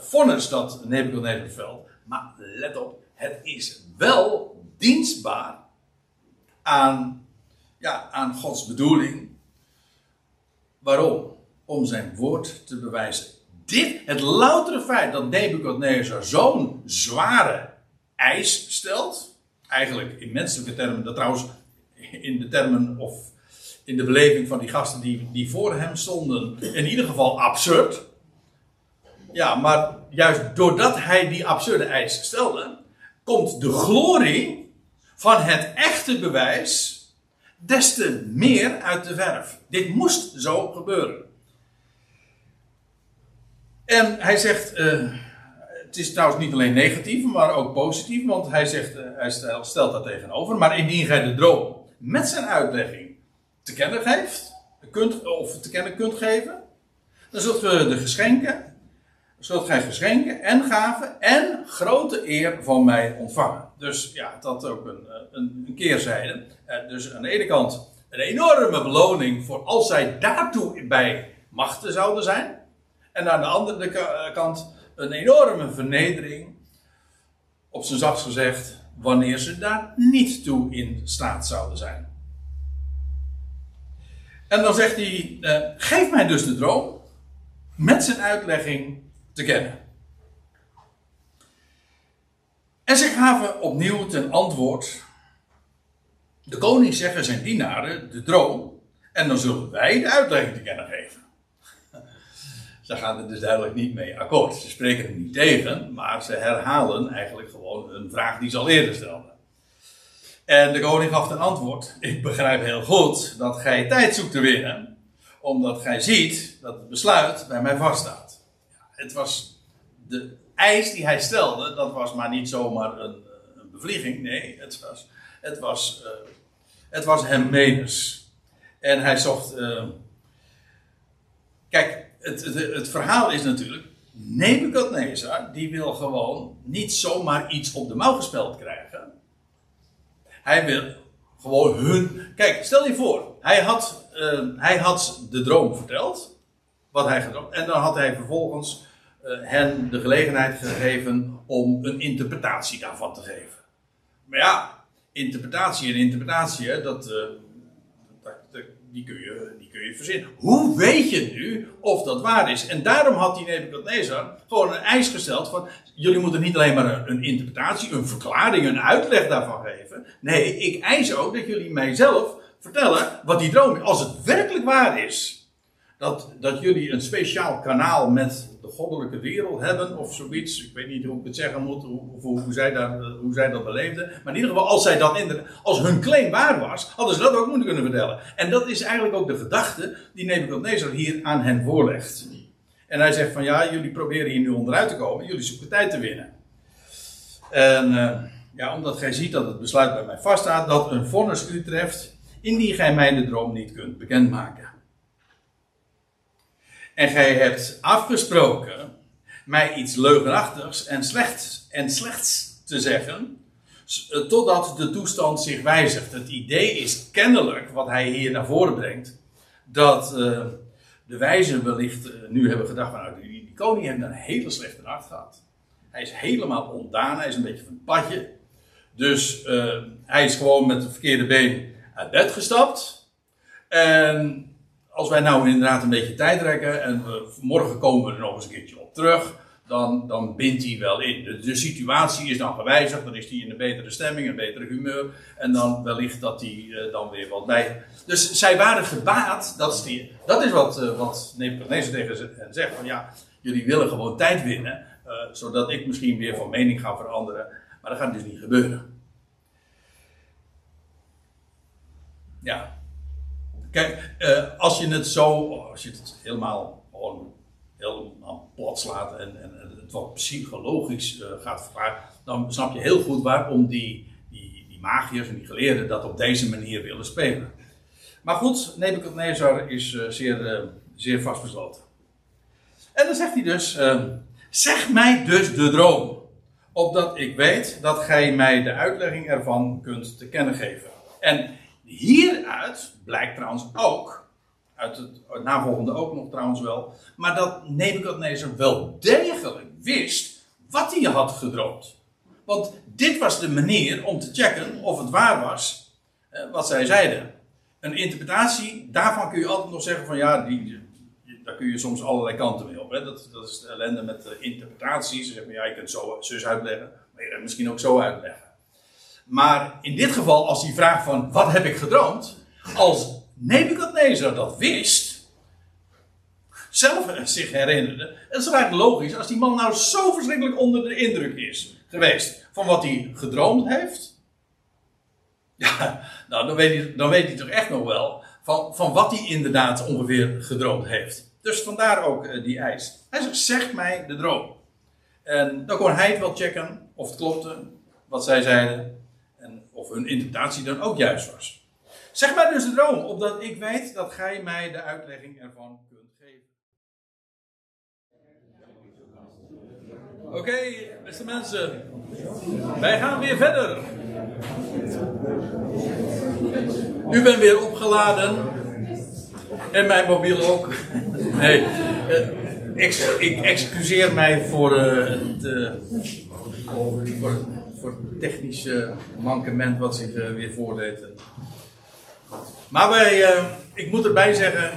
vonnis dat Nebuchadnezzar veld. Maar let op, het is wel dienstbaar aan, ja, aan Gods bedoeling. Waarom? Om zijn woord te bewijzen. Dit, het loutere feit dat Nebuchadnezzar zo'n zware eis stelt, eigenlijk in menselijke termen, dat trouwens in de termen of in de beleving van die gasten die, die voor hem stonden, in ieder geval absurd. Ja, maar juist doordat hij die absurde eis stelde, komt de glorie van het echte bewijs des te meer uit de verf. Dit moest zo gebeuren. En hij zegt, uh, het is trouwens niet alleen negatief, maar ook positief, want hij, zegt, uh, hij stelt dat tegenover. Maar indien gij de droom met zijn uitlegging te kennen geeft, kunt, of te kennen kunt geven, dan zult ge de geschenken, zult gij geschenken en gaven en grote eer van mij ontvangen. Dus ja, dat ook een, een, een keerzijde. Uh, dus aan de ene kant een enorme beloning voor als zij daartoe bij machten zouden zijn. En aan de andere kant een enorme vernedering, op zijn zachtst gezegd, wanneer ze daar niet toe in staat zouden zijn. En dan zegt hij: Geef mij dus de droom met zijn uitlegging kennen. En ze gaven opnieuw ten antwoord. De koning zeggen zijn dienaren de droom. En dan zullen wij de uitlegging te kennen geven. Ze gaan er dus duidelijk niet mee akkoord. Ze spreken er niet tegen, maar ze herhalen eigenlijk gewoon een vraag die ze al eerder stelden. En de koning gaf ten antwoord: Ik begrijp heel goed dat gij tijd zoekt te winnen, omdat gij ziet dat het besluit bij mij vaststaat. Het was de eis die hij stelde, dat was maar niet zomaar een, een bevlieging, nee, het was, het was, uh, het was hem. En hij zocht. Uh, kijk, het, het, verhaal is natuurlijk. Nebukadnezar, die wil gewoon niet zomaar iets op de mouw gespeld krijgen. Hij wil gewoon hun. Kijk, stel je voor, hij had, uh, hij had de droom verteld. Wat hij gedroomd. En dan had hij vervolgens hen de gelegenheid gegeven om een interpretatie daarvan te geven. Maar ja, interpretatie en interpretatie, hè, dat, die, kun je, die kun je verzinnen. Hoe weet je nu of dat waar is? En daarom had die Nebuchadnezzar gewoon een eis gesteld van... jullie moeten niet alleen maar een, een interpretatie, een verklaring, een uitleg daarvan geven. Nee, ik eis ook dat jullie mijzelf vertellen wat die droom is. Als het werkelijk waar is dat, dat jullie een speciaal kanaal met de goddelijke wereld hebben of zoiets. Ik weet niet hoe ik het zeggen moet, hoe, hoe, zij, daar, hoe zij dat beleefden. Maar in ieder geval, als, zij dat in als hun claim waar was, hadden ze dat ook moeten kunnen vertellen. En dat is eigenlijk ook de gedachte die Nebuchadnezzar hier aan hen voorlegt. En hij zegt van ja, jullie proberen hier nu onderuit te komen, jullie zoeken tijd te winnen. En uh, ja, omdat gij ziet dat het besluit bij mij vaststaat, dat een vonnis u treft, indien gij mij de droom niet kunt bekendmaken. En gij hebt afgesproken mij iets leugenachtigs en slechts, en slechts te zeggen, eh, Totdat de toestand zich wijzigt. Het idee is kennelijk, wat hij hier naar voren brengt, dat eh, de wijzen wellicht eh, nu hebben gedacht van, nou, die, die koning heeft een hele slechte nacht gehad. Hij is helemaal ontdaan, hij is een beetje van het padje. Dus hij is gewoon met het verkeerde been uit bed gestapt. En als wij nou inderdaad een beetje tijd rekken en we, morgen komen we er nog eens een keertje op terug, dan, dan bindt hij wel in. De, situatie is dan gewijzigd, dan is hij in een betere stemming, een betere humeur. En dan wellicht dat hij eh, dan weer wat bij. Dus zij waren gebaat, dat is, die, dat is wat, eh, wat tegen ze hen zegt: van ja, jullie willen gewoon tijd winnen, eh, zodat ik misschien weer van mening ga veranderen. Maar dat gaat dus niet gebeuren. Ja, Kijk, eh, als je het zo, als je het helemaal gewoon helemaal plat slaat en, en, het wat psychologisch eh, gaat verklaren, dan snap je heel goed waarom die, die, die magiërs en die geleerden dat op deze manier willen spelen. Maar goed, Nebuchadnezzar is eh, zeer, zeer vastbesloten. En dan zegt hij dus, eh, zeg mij dus de droom, opdat ik weet dat gij mij de uitlegging ervan kunt te kennen geven. En hieruit blijkt trouwens ook, uit het, navolgende ook nog trouwens wel, maar dat Nebuchadnezzar wel degelijk wist wat hij had gedroomd. Want dit was de manier om te checken of het waar was eh, wat zij zeiden. Een interpretatie, daarvan kun je altijd nog zeggen van ja, die, daar kun je soms allerlei kanten mee op. Hè? Dat, dat is de ellende met de interpretaties. Ze zeggen ja, je kunt het zo uitleggen, maar je kunt het misschien ook zo uitleggen. Maar in dit geval, als die vraag van wat heb ik gedroomd, als Nebuchadnezzar dat wist, zelf zich herinnerde, het is eigenlijk logisch als die man nou zo verschrikkelijk onder de indruk is geweest van wat hij gedroomd heeft. Ja, nou dan weet hij, dan weet hij toch echt nog wel van, van wat hij inderdaad ongeveer gedroomd heeft. Dus vandaar ook eh, die eis. Hij zegt, zeg mij de droom. En dan kon hij het wel checken of het klopte wat zij zeiden. Of hun interpretatie dan ook juist was. Zeg mij dus de droom, opdat ik weet dat gij mij de uitlegging ervan kunt geven. Oké, beste mensen. Wij gaan weer verder. U bent weer opgeladen. En mijn mobiel ook. Nee. eh, ex- ik excuseer mij voor eh, het. eh, voor, voor technische mankement wat zich eh, weer voordeed. Maar wij, eh, ik moet erbij zeggen,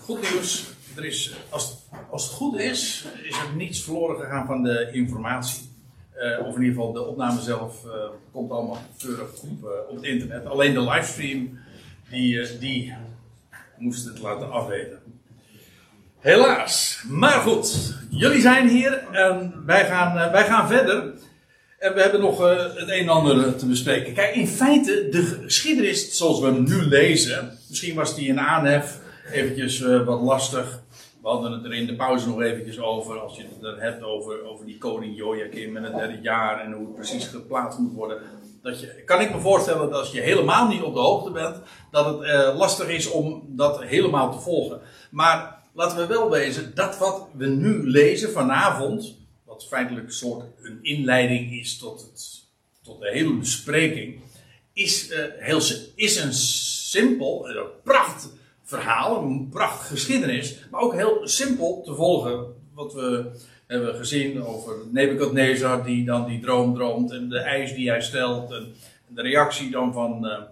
goed nieuws. Er is, als, als het goed is, is er niets verloren gegaan van de informatie. Eh, of in ieder geval de opname zelf komt allemaal keurig op, op het internet. Alleen de livestream, die, die moest het laten afweten. Helaas. Maar goed, jullie zijn hier en wij gaan, wij gaan verder. En we hebben nog eh, het een en ander te bespreken. Kijk, in feite, de geschiedenis zoals we hem nu lezen. Misschien was die in aanhef eventjes eh, wat lastig. We hadden het er in de pauze nog eventjes over. Als je het hebt over, over die koning Joachim en het derde jaar. En hoe het precies geplaatst moet worden. Dat je, kan ik me voorstellen dat als je helemaal niet op de hoogte bent. Dat het eh, lastig is om dat helemaal te volgen. Maar laten we wel wezen, dat wat we nu lezen vanavond wat feitelijk een soort een inleiding is tot, het, tot de hele bespreking, is, eh, heel, is een simpel, een pracht verhaal, een pracht geschiedenis, maar ook heel simpel te volgen. Wat we hebben gezien over Nebukadnezar die dan die droom droomt en de eis die hij stelt en de reactie dan van, eh,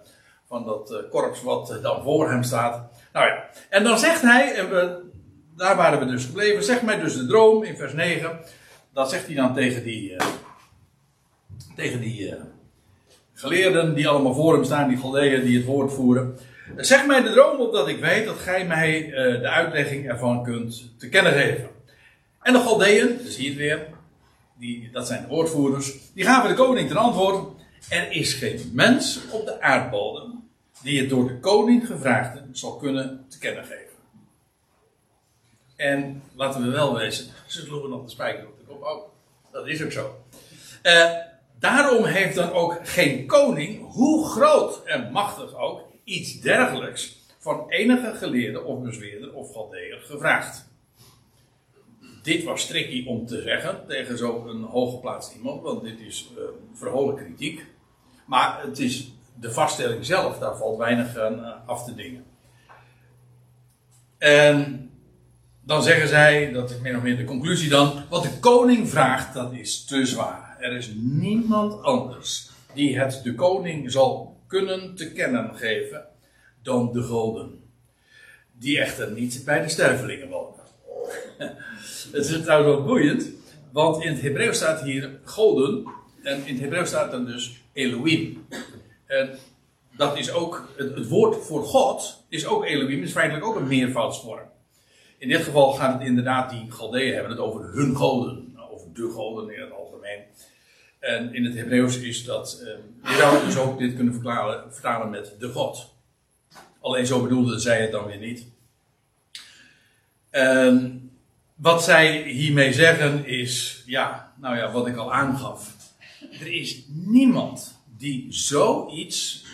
van dat eh, korps wat eh, dan voor hem staat. Nou ja, en dan zegt hij, en we, daar waren we dus gebleven, zeg mij dus de droom in vers 9. Dat zegt hij dan tegen die, eh, tegen die eh, geleerden die allemaal voor hem staan, die Galdeën die het woord voeren. Zeg mij de droom op dat ik weet dat gij mij eh, de uitlegging ervan kunt te kennen geven. En de Galdeën, dus hier weer, die, dat zijn de woordvoerders, die gaven de koning ten antwoord. Er is geen mens op de aardbodem die het door de koning gevraagde zal kunnen te kennen geven. En laten we wel wezen, ze sloegen nog de spijker ook. Dat is ook zo. Eh, daarom heeft dan ook geen koning, hoe groot en machtig ook, iets dergelijks van enige geleerde of bezweerder of galdeer gevraagd. Dit was tricky om te zeggen tegen zo'n hooggeplaatst iemand, want dit is eh, verholen kritiek. Maar het is de vaststelling zelf, daar valt weinig aan eh, af te dingen. En dan zeggen zij, dat is min of meer de conclusie dan, wat de koning vraagt, dat is te zwaar. Er is niemand anders die het de koning zal kunnen te kennen geven dan de goden. Die echter niet bij de stervelingen wonen. Het is trouwens wel boeiend, want in het Hebreeuws staat hier goden en in het Hebreeuws staat dan dus Elohim. En dat is ook, het, het woord voor God is ook Elohim, is feitelijk ook een meervoudsvorm. In dit geval gaat het inderdaad, die Galdeeën hebben het over hun goden, over de goden in het algemeen. En in het Hebreeuws is dat, eh, je zou dus ook dit kunnen verklaren, vertalen met de God. Alleen zo bedoelde zij het dan weer niet. En wat zij hiermee zeggen is, ja, nou ja, wat ik al aangaf. Er is niemand die zoiets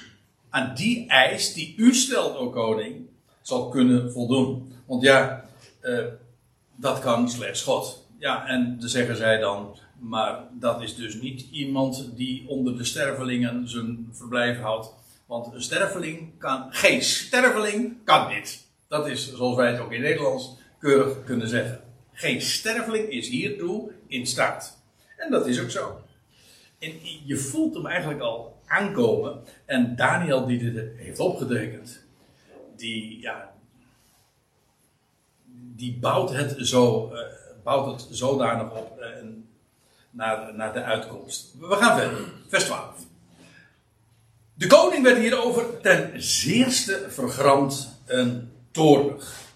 aan die eis die u stelt, o koning, zal kunnen voldoen. Want ja, uh, dat kan slechts God. Ja, en dan zeggen zij dan, maar dat is dus niet iemand die onder de stervelingen zijn verblijf houdt. Want een sterveling kan, geen sterveling kan dit. Dat is zoals wij het ook in Nederlands keurig kunnen zeggen. Geen sterveling is hiertoe in staat. En dat is ook zo. En je voelt hem eigenlijk al aankomen. En Daniel die dit heeft opgetekend, die, ja, die bouwt het, zo, uh, bouwt het zodanig op uh, naar, naar de uitkomst. We gaan verder. Vers 12. De koning werd hierover ten zeerste vergramd en toornig.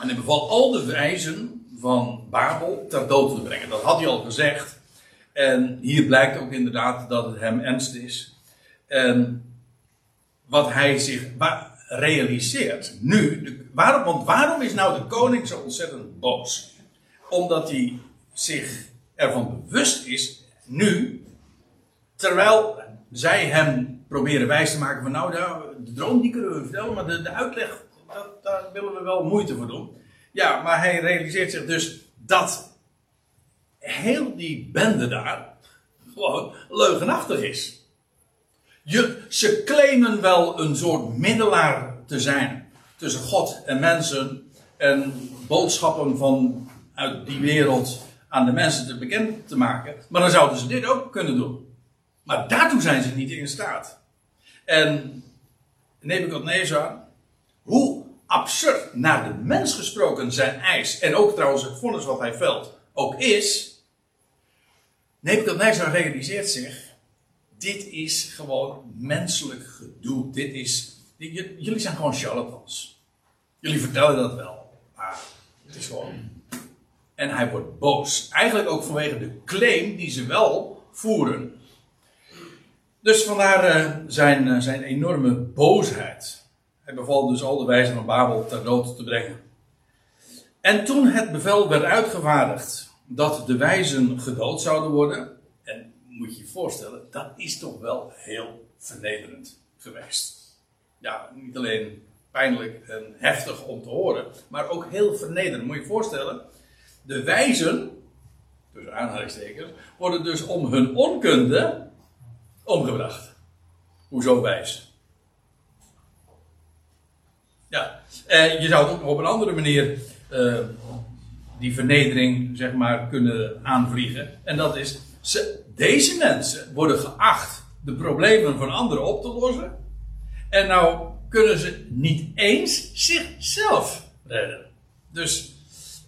En hij beval al de wijzen van Babel ter dood te brengen. Dat had hij al gezegd. En hier blijkt ook inderdaad dat het hem ernst is. En wat hij zich realiseert nu. waarom, want waarom is nou de koning zo ontzettend boos? Omdat hij zich ervan bewust is nu. Terwijl zij hem proberen wijs te maken van nou, de, droom die kunnen we vertellen, maar de, de uitleg, dat, daar willen we wel moeite voor doen. Ja, maar hij realiseert zich dus dat heel die bende daar gewoon leugenachtig is. Je, ze claimen wel een soort middelaar te zijn tussen God en mensen en boodschappen van uit die wereld aan de mensen te bekend te maken. Maar dan zouden ze dit ook kunnen doen. Maar daartoe zijn ze niet in staat. En Nebuchadnezzar, hoe absurd naar de mens gesproken zijn eis, en ook trouwens het vonnis wat hij velt, ook is. Nebuchadnezzar realiseert zich, dit is gewoon menselijk gedoe. Dit is, jullie zijn gewoon charlatans. Jullie vertellen dat wel, maar het is gewoon. En hij wordt boos. Eigenlijk ook vanwege de claim die ze wel voeren. Dus vandaar uh, zijn, uh, zijn enorme boosheid. Hij beval dus al de wijzen van Babel ter dood te brengen. En toen het bevel werd uitgevaardigd dat de wijzen gedood zouden worden, en moet je je voorstellen, dat is toch wel heel vernederend geweest. Ja, niet alleen pijnlijk en heftig om te horen, maar ook heel vernederend. Moet je je voorstellen, de wijzen, tussen aanhalingstekens, worden dus om hun onkunde omgebracht. Hoezo wijs? Ja, eh, je zou het ook op een andere manier uh, die vernedering, zeg maar, kunnen aanvliegen. En dat is, ze, deze mensen worden geacht de problemen van anderen op te lossen. En nou kunnen ze niet eens zichzelf redden. Dus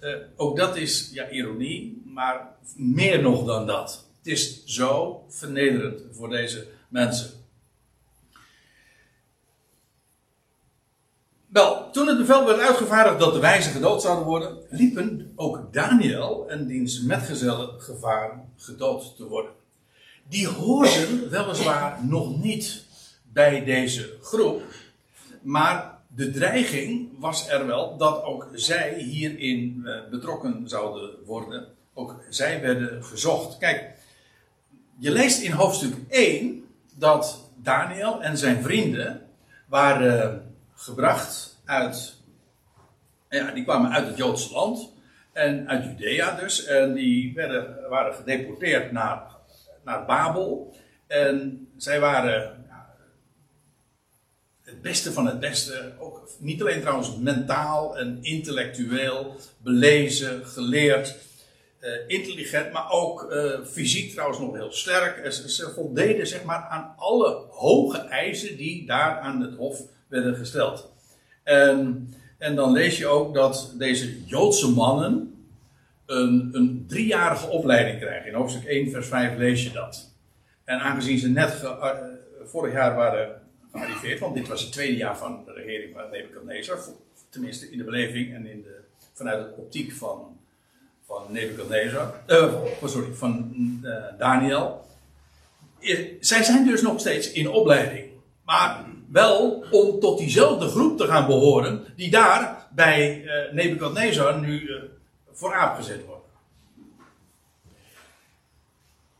uh, ook dat is ja, ironie, maar meer nog dan dat. Het is zo vernederend voor deze mensen. Wel, toen het bevel werd uitgevaardigd dat de wijzen gedood zouden worden, liepen ook Daniel en diens metgezellen gevaar gedood te worden. Die hoorden weliswaar nog niet bij deze groep, maar de dreiging was er wel dat ook zij hierin eh, betrokken zouden worden. Ook zij werden gezocht. Kijk, je leest in hoofdstuk 1 dat Daniel en zijn vrienden waren gebracht uit. Ja, die kwamen uit het Joodse land. En uit Judea dus. En die werden, waren gedeporteerd naar, naar Babel. En zij waren ja, het beste van het beste. Ook, niet alleen trouwens mentaal en intellectueel, belezen, geleerd, eh, intelligent, maar ook eh, fysiek trouwens nog heel sterk. En Ze, ze voldeden zeg maar aan alle hoge eisen die daar aan het hof werden gesteld. En, en dan lees je ook dat deze Joodse mannen een, een driejarige opleiding krijgen. In hoofdstuk 1, vers 5 lees je dat. En aangezien ze net eh, vorig jaar waren gearriveerd, want dit was het tweede jaar van de regering van Nebuchadnezzar, tenminste in de beleving en in de, vanuit de optiek van, van Nebuchadnezzar, eh, sorry, van eh, Daniel. Zij zijn dus nog steeds in opleiding, maar wel om tot diezelfde groep te gaan behoren, die daar bij eh Nebuchadnezzar nu eh, vooraap gezet wordt.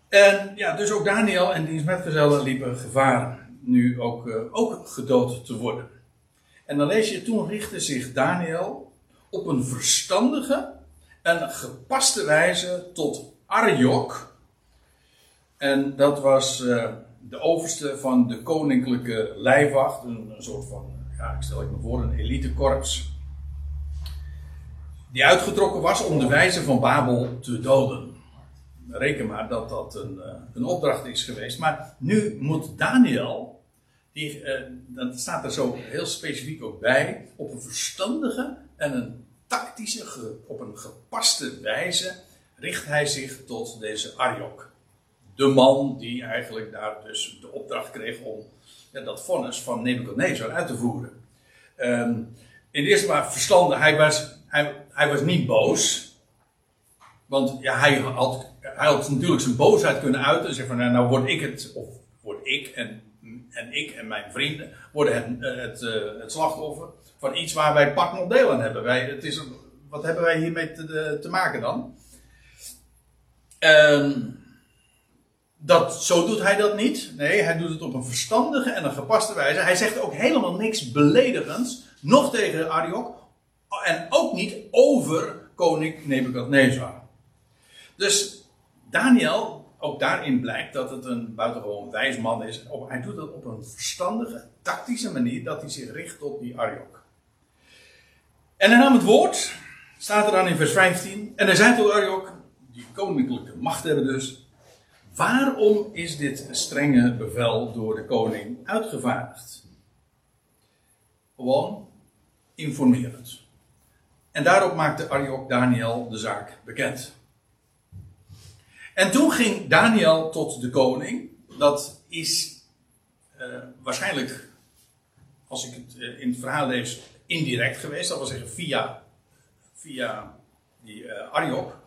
En ja, dus ook Daniel en diens metgezellen liepen gevaar nu ook, eh, ook gedood te worden. En dan lees je, toen richtte zich Daniel op een verstandige en gepaste wijze tot Arjok. En dat was de overste van de koninklijke lijfwacht, een, soort van, ja, ik stel ik me voor, een elitekorps. Die uitgetrokken was om de wijze van Babel te doden reken maar dat dat een, eh, een opdracht is geweest. Maar nu moet Daniel, die, eh, dat staat er zo heel specifiek ook bij, op een verstandige en een tactische, op een gepaste wijze richt hij zich tot deze Arjok. De man die eigenlijk daar dus de opdracht kreeg om dat vonnis van Nebuchadnezzar uit te voeren. Ehm, in de eerste plaats verstandig, hij was, hij, hij was niet boos. Want ja, hij, had, hij had natuurlijk zijn boosheid kunnen uiten. En zeggen van, nou, nou word ik het, of word ik en, en ik en mijn vrienden, worden het, eh, het, eh, het slachtoffer van iets waar wij pak nog deel aan hebben. Wij, het is, wat hebben wij hiermee te, te maken dan? Ehm, dat, zo doet hij dat niet. Nee, hij doet het op een verstandige en een gepaste wijze. Hij zegt ook helemaal niks beledigends, nog tegen Ariok, en ook niet over koning Nebukadnezar. Dus Daniel, ook daarin blijkt dat het een buitengewoon wijs man is. Hij doet dat op een verstandige, tactische manier, dat hij zich richt op die Ariok. En hij nam het woord, staat er dan in vers 15, en hij zei tot Ariok, die koninklijke macht hebben dus, waarom is dit strenge bevel door de koning uitgevaardigd? Gewoon informerend. En daarop maakte Ariok Daniel de zaak bekend. En toen ging Daniel tot de koning. Dat is eh, waarschijnlijk, als ik het eh, in het verhaal lees, indirect geweest. Dat wil zeggen via, via die eh Ariok.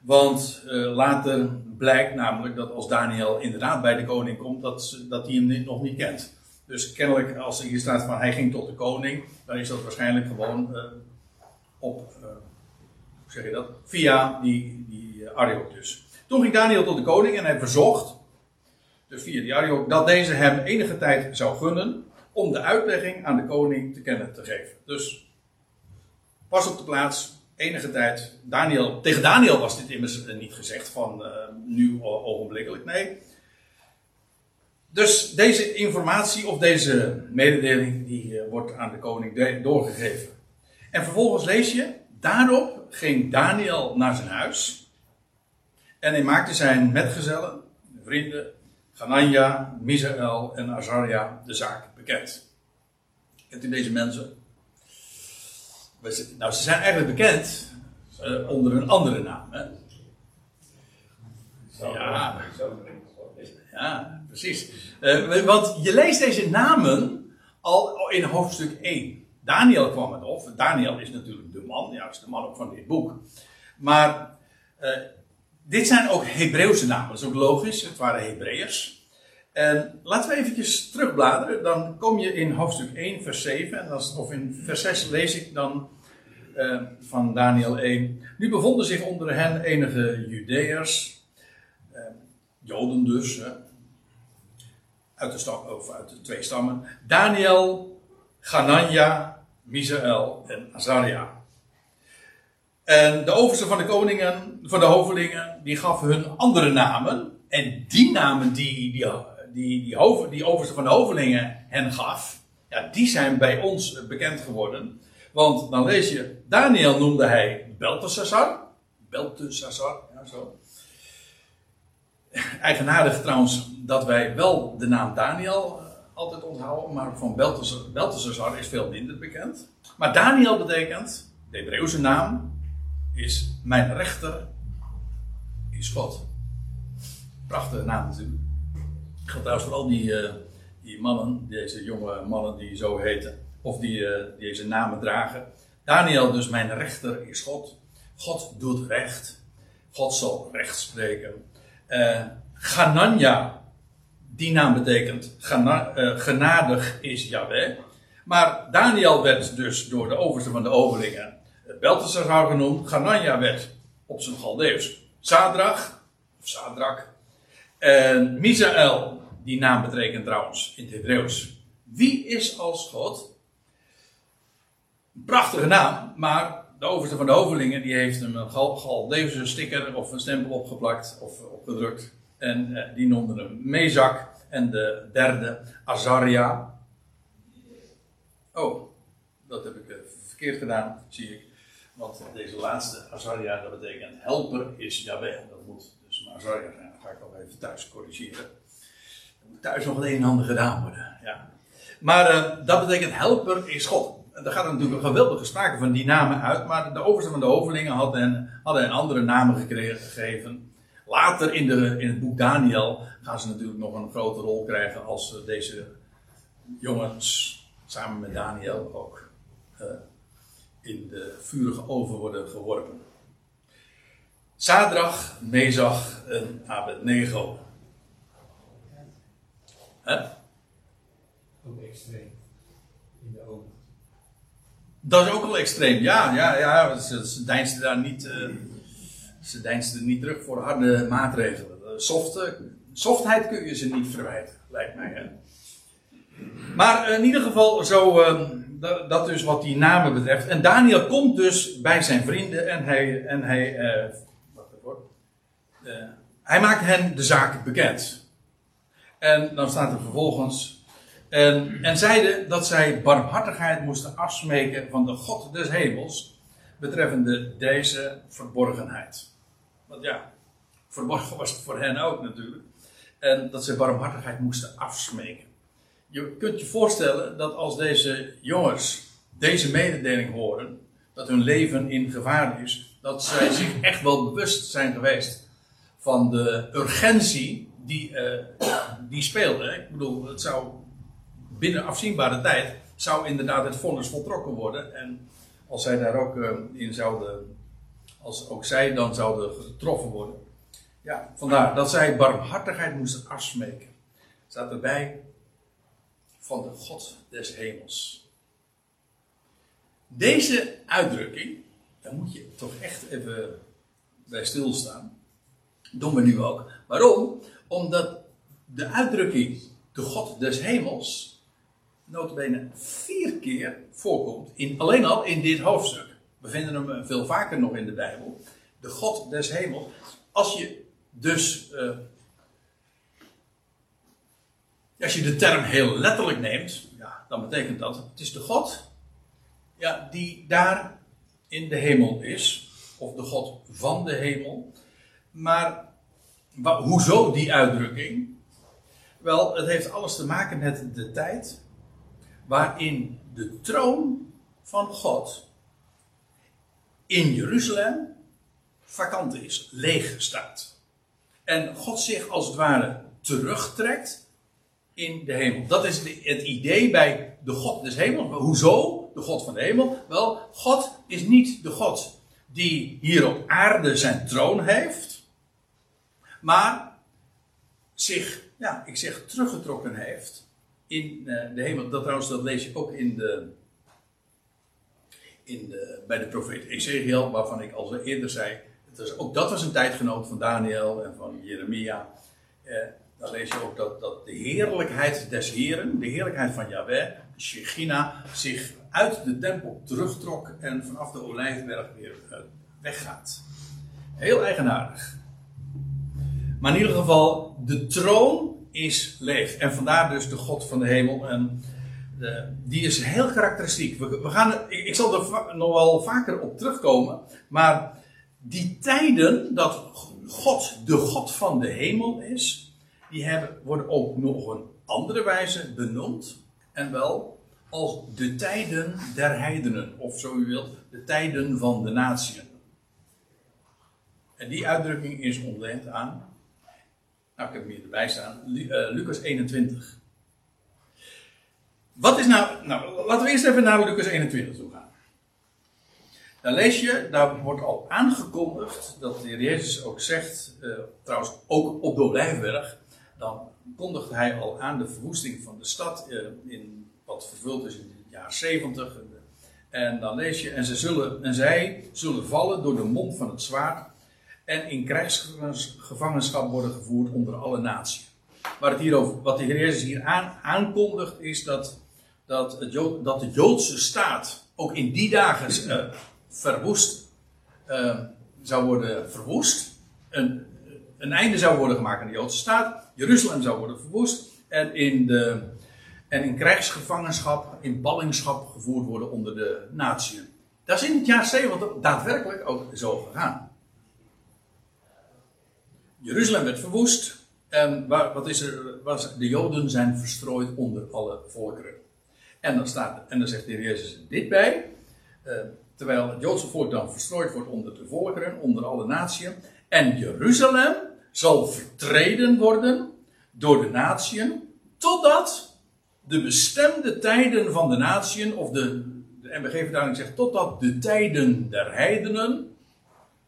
Want later blijkt namelijk dat als Daniel inderdaad bij de koning komt, dat, dat hij hem nog niet kent. Dus kennelijk, als er hier staat van hij ging tot de koning, dan is dat waarschijnlijk gewoon eh, op, eh, hoe zeg je dat? Via die, die Ariok dus. Toen ging Daniel tot de koning en hij verzocht, dus via die Ariok, dat deze hem enige tijd zou gunnen om de uitlegging aan de koning te kennen te geven. Dus pas op de plaats, enige tijd. Daniel, tegen Daniel was dit immers eh, niet gezegd van eh, nu ogenblikkelijk, nee. Dus deze informatie of deze mededeling die eh, wordt aan de koning doorgegeven. En vervolgens lees je, daarop ging Daniel naar zijn huis. En hij maakte zijn metgezellen, vrienden, Ganania, Misaël en Azaria de zaak bekend. Kent u deze mensen? Nou, ze zijn eigenlijk bekend eh, onder een andere naam. Hè? Ja. Ja, precies. Eh, want je leest deze namen al in hoofdstuk 1. Daniel kwam het op. Daniel is natuurlijk de man, ja, is de man ook van dit boek. Maar eh, dit zijn ook Hebreeuwse namen, dat is ook logisch. Het waren Hebreërs. En laten we eventjes terugbladeren. Dan kom je in hoofdstuk 1, vers 7. En als, of in vers 6 lees ik dan eh, van Daniel 1. Nu bevonden zich onder hen enige Judeërs. eh, Joden dus. uit, de stam, of uit de twee stammen. Daniel, Ganania, Misaël en Azaria. En de overste van de koningen, van de hovelingen, die gaf hun andere namen. En die namen die, die, die, die, over, die overste van de hovelingen hen gaf, ja, die zijn bij ons bekend geworden. Want dan lees je, Daniel noemde hij Belteshazzar. Belteshazzar, ja zo. Eigenaardig trouwens dat wij wel de naam Daniel eh, altijd onthouden, maar van Belteshazzar is veel minder bekend. Maar Daniel betekent, de Hebreeuwse naam, is mijn rechter is God. Prachtige naam natuurlijk. Ik ga trouwens vooral die, uh, die mannen, deze jonge mannen die zo heten, of die uh, deze namen dragen. Daniel dus, mijn rechter is God. God doet recht. God zal recht spreken. Uh, die naam betekent uh, genadig is Yahweh. Maar Daniel werd dus door de overste van de overlingen Belteshazzar genoemd. Ganania werd op zijn Galdeus Sadrach, of Sadrak. En Misaël, die naam betekent trouwens in het Hebreeuws. Wie is als God? Prachtige naam, maar de overste van de hovelingen die heeft hem een Galdeuse sticker of een stempel opgeplakt of opgedrukt. En eh, die noemde hem Mezak. En de derde Azaria. Oh, dat heb ik eh, verkeerd gedaan, zie ik. Want deze laatste Azaria, dat betekent helper is Yahweh. Dat moet dus maar Azaria zijn. Dat ga ik al even thuis corrigeren. Er moet thuis nog een en ander gedaan worden. Ja. Maar uh, dat betekent helper is God. Daar gaat natuurlijk een geweldige sprake van die namen uit. Maar de overste van de overlingen hadden, een andere namen gegeven. Later in, de, in het boek Daniel gaan ze natuurlijk nog een grote rol krijgen als deze jongens samen met Daniel ook uh, in de vurige oven worden geworpen. Sadrach, Mezach en Abednego. Hè? Ook extreem. Dat is ook wel extreem, ja. ja, ja ze, ze deinsden daar niet, uh, ze deinsden niet terug voor harde maatregelen. Soft, softheid kun je ze niet verwijten, lijkt mij. Hè? Maar in ieder geval, zo, uh, dat, dus wat die namen betreft. En Daniel komt dus bij zijn vrienden en hij, en hij, uh, wacht hij maakt hen de zaak bekend. En dan staat er vervolgens. En, en zeiden dat zij barmhartigheid moesten afsmeken van de God des hemels. betreffende deze verborgenheid. Want ja, verborgen was het voor hen ook natuurlijk. En dat ze barmhartigheid moesten afsmeken je kunt je voorstellen dat als deze jongens deze mededeling horen, dat hun leven in gevaar is, dat zij zich echt wel bewust zijn geweest van de urgentie die, uh, die speelde. Ik bedoel, het zou binnen afzienbare tijd, zou inderdaad het vonnis voltrokken worden. En als zij daar ook uh, in zouden, als ook zij dan zouden getroffen worden. Ja, vandaar dat zij barmhartigheid moesten afsmeken. Staat erbij, van de God des hemels. Deze uitdrukking, daar moet je toch echt even bij stilstaan. Doen we nu ook. Waarom? Omdat de uitdrukking de God des hemels notabene vier keer voorkomt. In, alleen al in dit hoofdstuk. We vinden hem veel vaker nog in de Bijbel. De God des hemels. Als je dus uh, als je de term heel letterlijk neemt, ja, dan betekent dat het is de God ja, die daar in de hemel is, of de God van de hemel. Maar hoezo die uitdrukking? Wel, het heeft alles te maken met de tijd waarin de troon van God in Jeruzalem vakant is, leeg staat. En God zich als het ware terugtrekt in de hemel. Dat is het idee bij de God des hemels. Hoezo? De God van de hemel? Wel, God is niet de God die hier op aarde zijn troon heeft, maar zich, ja, ik zeg teruggetrokken heeft in eh, de hemel. Dat trouwens, dat lees je ook in de, in de, bij de profeet Ezekiel, waarvan ik al eerder zei, het ook dat was een tijdgenoot van Daniel en van Jeremia. Eh, dan lees je ook dat, dat de heerlijkheid des Heren, de heerlijkheid van Yahweh, Shechina, zich uit de tempel terugtrok en vanaf de olijfberg weer uh, weggaat. Heel eigenaardig. Maar in ieder geval, de troon is leeg. En vandaar dus de God van de hemel. En de, die is heel karakteristiek. We, gaan, ik, ik zal er nog wel vaker op terugkomen. Maar die tijden dat God de God van de hemel is, die hebben, worden ook nog een andere wijze benoemd. En wel als de tijden der heidenen, of zo u wilt, de tijden van de natieën. En die uitdrukking is ontleend aan, nou ik heb hem hier erbij staan, uh, Lucas 21. Wat is nou, nou, laten we eerst even naar Lucas 21 toe gaan. Dan lees je, daar wordt al aangekondigd dat de Heer Jezus ook zegt, uh, trouwens ook op de Olijfberg, dan kondigt hij al aan de verwoesting van de stad uh, in wat vervuld is in het jaar 70. En dan lees je, en, ze zullen, en zij zullen vallen door de mond van het zwaard en in krijgsgevangenschap worden gevoerd onder alle naties. Het wat de Heer Jezus hier aan, aankondigt, is dat, dat, het dat de Joodse staat ook in die dagen uh, verwoest uh, zou worden verwoest. Een, een einde zou worden gemaakt aan de Joodse staat. Jeruzalem zou worden verwoest. En in, de, en in krijgsgevangenschap, in ballingschap gevoerd worden onder de natie. Dat is in het jaar 70 daadwerkelijk ook zo gegaan. Jeruzalem werd verwoest. En wat is er? Was, de Joden zijn verstrooid onder alle volkeren. En dan, staat, en dan zegt de Heer Jezus dit bij. Uh, terwijl het Joodse volk dan verstrooid wordt onder de volkeren, onder alle naties. En Jeruzalem zal vertreden worden door de natieën, totdat de bestemde tijden van de natieën, of de, de MBG-vertaling zegt, totdat de tijden der heidenen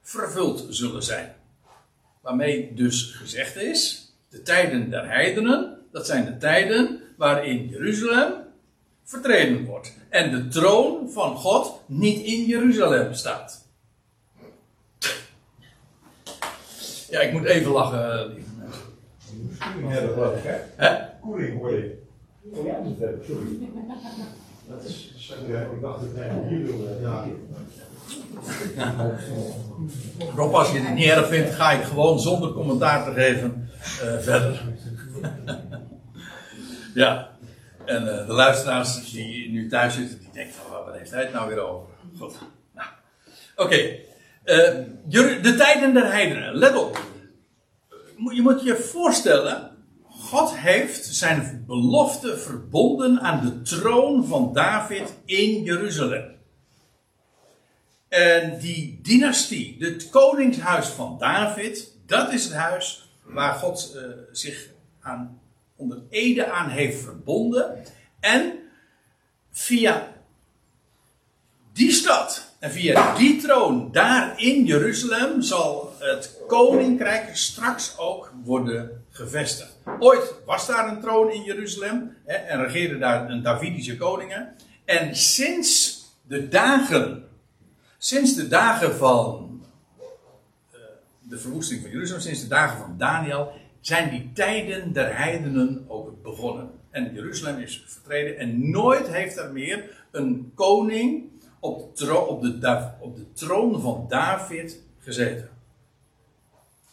vervuld zullen zijn. Waarmee dus gezegd is, de tijden der heidenen, dat zijn de tijden waarin Jeruzalem vertreden wordt. En de troon van God niet in Jeruzalem staat. Ja, ik moet even lachen, lieve mensen. Koeling ik, hè? Koeling hoor je. Oh ja, sorry. Dat is, ja, ik dacht dat hij hier wilde. Ja. Rob, als je het niet erg vindt, ga ik gewoon zonder commentaar te geven uh, verder. ja, en uh, de luisteraars die nu thuis zitten, die denken van, wat heeft hij het nou weer over? Goed. Nou. Oké, uh, de tijden der heidenen, let op. Je moet je voorstellen, God heeft zijn belofte verbonden aan de troon van David in Jeruzalem. En die dynastie, het koningshuis van David, dat is het huis waar God uh, zich aan, onder Ede aan heeft verbonden. En via die stad en via die troon daar in Jeruzalem zal het koninkrijk straks ook worden gevestigd. Ooit was daar een troon in Jeruzalem hè, en regeerde daar een Davidische koningen. En sinds de dagen Sinds de dagen van uh, de verwoesting van Jeruzalem, sinds de dagen van Daniel, zijn die tijden der heidenen ook begonnen. En Jeruzalem is vertreden en nooit heeft er meer een koning op, op, de, op de troon van David gezeten.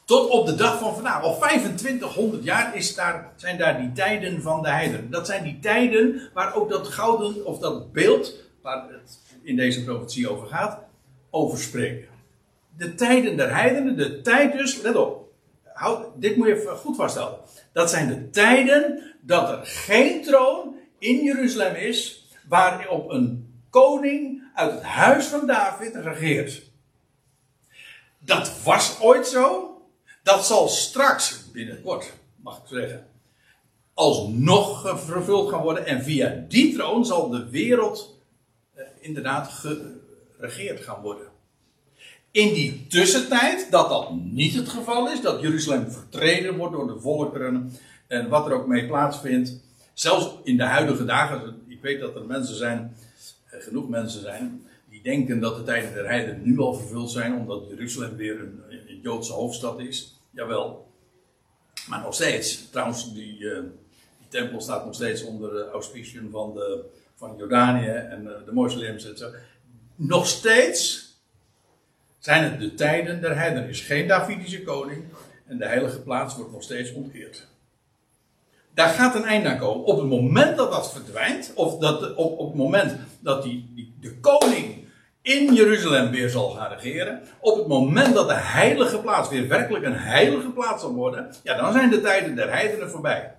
Tot op de dag van vandaag, al 2500 jaar is daar, zijn daar die tijden van de heidenen. Dat zijn die tijden waar ook dat gouden, of dat beeld, waar het in deze profetie over gaat, over spreken. De tijden der heidenen, de tijd dus, let op, houd, dit moet je even goed vasthouden. Dat zijn de tijden dat er geen troon in Jeruzalem is, waarop een koning uit het huis van David regeert. Dat was ooit zo. Dat zal straks, binnenkort, mag ik zeggen, alsnog vervuld gaan worden. En via die troon zal de wereld eh, inderdaad geregeerd gaan worden. In die tussentijd, dat dat niet het geval is, dat Jeruzalem vertreden wordt door de volkeren en wat er ook mee plaatsvindt, zelfs in de huidige dagen, ik weet dat er mensen zijn, eh, genoeg mensen zijn, die denken dat de tijden der heiden nu al vervuld zijn, omdat Jeruzalem weer een, een Joodse hoofdstad is. Jawel. Maar nog steeds, trouwens, die, uh, die tempel staat nog steeds onder de auspiciën van, de, van Jordanië en uh, de moslims en zo nog steeds zijn het de tijden der heiden. Er is geen Davidische koning. En de heilige plaats wordt nog steeds onteerd. Daar gaat een einde aan komen. Op het moment dat dat verdwijnt, of dat, op, op het moment dat die, die, de koning in Jeruzalem weer zal gaan regeren, op het moment dat de heilige plaats weer werkelijk een heilige plaats zal worden, ja, dan zijn de tijden der heidenen voorbij.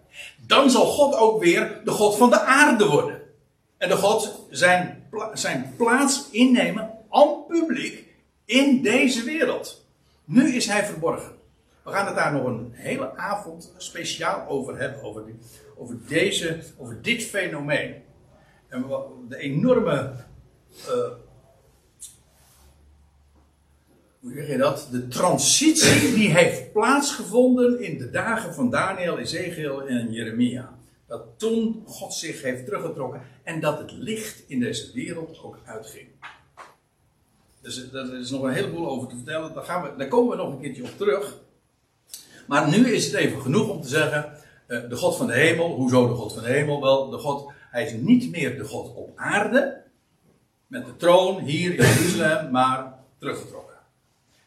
Dan zal God ook weer de God van de aarde worden. En de God zijn, zijn plaats innemen aan publiek in deze wereld. Nu is hij verborgen. We gaan het daar nog een hele avond speciaal over hebben. Over, die, over, deze, over dit fenomeen. En de enorme. Uh, hoe zeg je dat? De transitie die heeft plaatsgevonden in de dagen van Daniel, Ezekiel en Jeremia. Dat toen God zich heeft teruggetrokken en dat het licht in deze wereld ook uitging. Dus daar is nog een heleboel over te vertellen. Daar, gaan we, daar komen we nog een keertje op terug. Maar nu is het even genoeg om te zeggen: uh, de God van de hemel. Hoezo de God van de hemel? Wel, de God, hij is niet meer de God op aarde. Met de troon hier in Jeruzalem, maar teruggetrokken.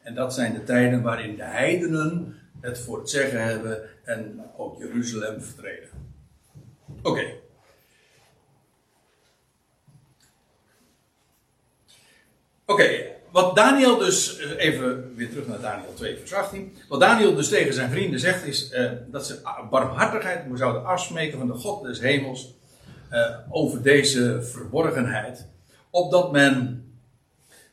En dat zijn de tijden waarin de heidenen het voor het zeggen hebben en ook Jeruzalem vertreden. Oké. Oké, wat Daniel dus, eh, even weer terug naar Daniel 2 vers 18. Wat Daniel dus tegen zijn vrienden zegt is uh, dat ze barmhartigheid zouden afsmeken van de God des hemels uh, over deze verborgenheid. Opdat men,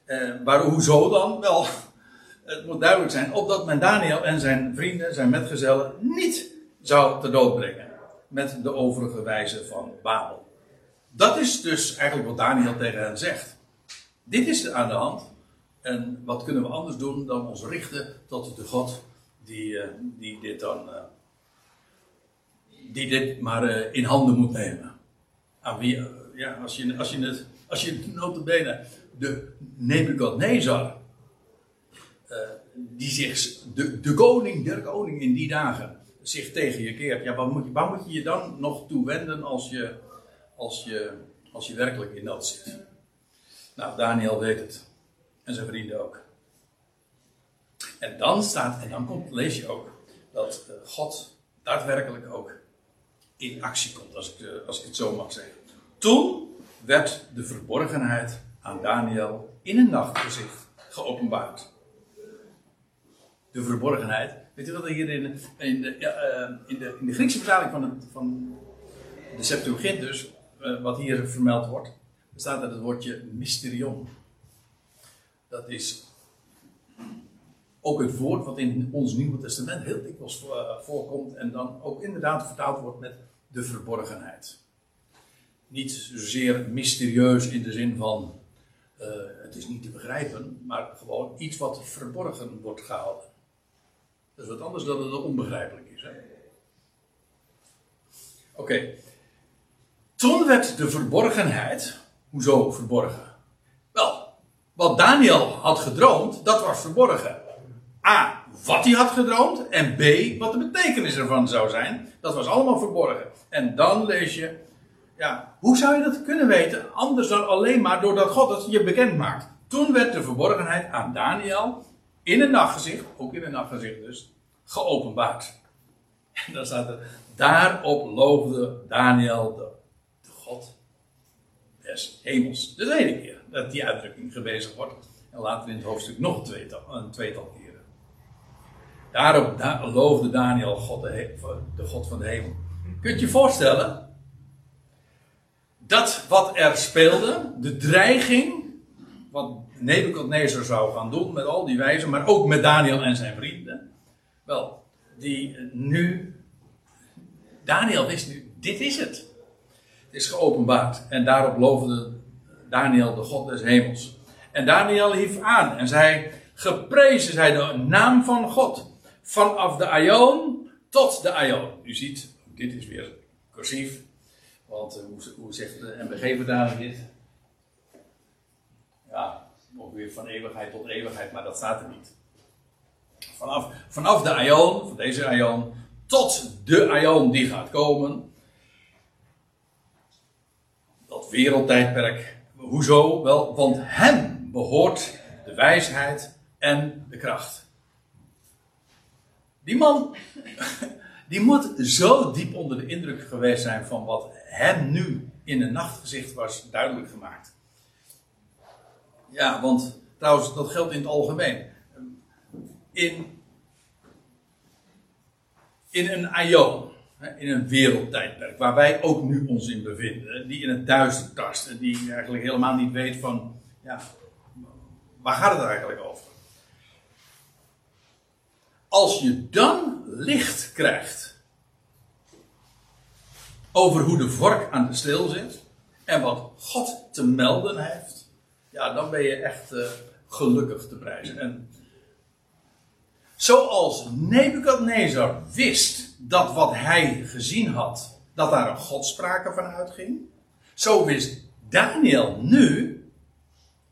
uh, waar, hoezo dan? Wel, het moet duidelijk zijn, opdat men Daniel en zijn vrienden, zijn metgezellen, niet zou te dood brengen. Met de overige wijze van Babel. Dat is dus eigenlijk wat Daniel tegen hen zegt. Dit is aan de hand. En wat kunnen we anders doen dan ons richten tot de God die, uh, die dit dan. Uh, die dit maar uh, in handen moet nemen. Wie, ja, als je, als je het. Als je notabene de Nebukadnezar. die zich. De, de koning der koning in die dagen. Zich tegen je keert. Ja, waar moet, waar moet je je dan nog toe wenden als je. Als je, als je werkelijk in dat zit? Nou, Daniel weet het. En zijn vrienden ook. En dan staat, en dan komt, lees je ook, dat eh, God daadwerkelijk ook in actie komt, als ik, eh, als ik het zo mag zeggen. Toen werd de verborgenheid aan Daniel in een nachtgezicht geopenbaard. De verborgenheid. Weet je wat er hier in, de, ja, eh, in, de, in de Griekse vertaling van, het, van de Septuagint dus, wat hier vermeld wordt, staat er het woordje mysterion. Dat is ook het woord wat in ons Nieuwe Testament heel dikwijls eh, voorkomt en dan ook inderdaad vertaald wordt met de verborgenheid. Niet zozeer mysterieus in de zin van uh, het is niet te begrijpen, maar gewoon iets wat verborgen wordt gehouden. Dat is wat anders dan het onbegrijpelijk is. Oké. Toen werd de verborgenheid, hoezo verborgen? Wat Daniel had gedroomd, dat was verborgen. A, wat hij had gedroomd. En B, wat de betekenis ervan zou zijn. Dat was allemaal verborgen. En dan lees je, ja, hoe zou je dat kunnen weten? Anders dan alleen maar doordat God het je bekend maakt. Toen werd de verborgenheid aan Daniel in een nachtgezicht, ook in een nachtgezicht dus, geopenbaard. En dan staat er, daarop loofde Daniel de, de God des hemels. De tweede keer dat die uitdrukking gebezigd wordt. En later in het hoofdstuk nog een tweetal, een tweetal keren. Daarop da loofde Daniel God de, de, God van de hemel. Kunt je voorstellen dat wat er speelde, de dreiging, wat Nebuchadnezzar zou gaan doen met al die wijzen, maar ook met Daniel en zijn vrienden. Wel, die nu, Daniel wist nu, dit is het. Het is geopenbaard. En daarop loofde Daniel, de God des hemels. En Daniel hief aan en zei: Geprezen zij de naam van God. Vanaf de Aion tot de Aion. U ziet, dit is weer cursief. Want uh, hoe, hoe, zegt de MBG-verdaling dit? Ja, weer van eeuwigheid tot eeuwigheid, maar dat staat er niet. Vanaf, vanaf de Aion, van deze Aion, tot de Aion die gaat komen. Dat wereldtijdperk Hoezo? Wel, want hem behoort de wijsheid en de kracht. Die man, die moet zo diep onder de indruk geweest zijn van wat hem nu in een nachtgezicht was duidelijk gemaakt. Ja, want trouwens, dat geldt in het algemeen. In, in een aion, in een wereldtijdperk, waar wij ook nu ons in bevinden, die in het duister tast en die eigenlijk helemaal niet weet van, ja, waar gaat het eigenlijk over? Als je dan licht krijgt over hoe de vork aan de steel zit en wat God te melden heeft, ja, dan ben je echt uh, gelukkig te prijzen. En zoals Nebukadnezar wist dat wat hij gezien had, dat daar een godsprake van uitging, zo wist Daniel nu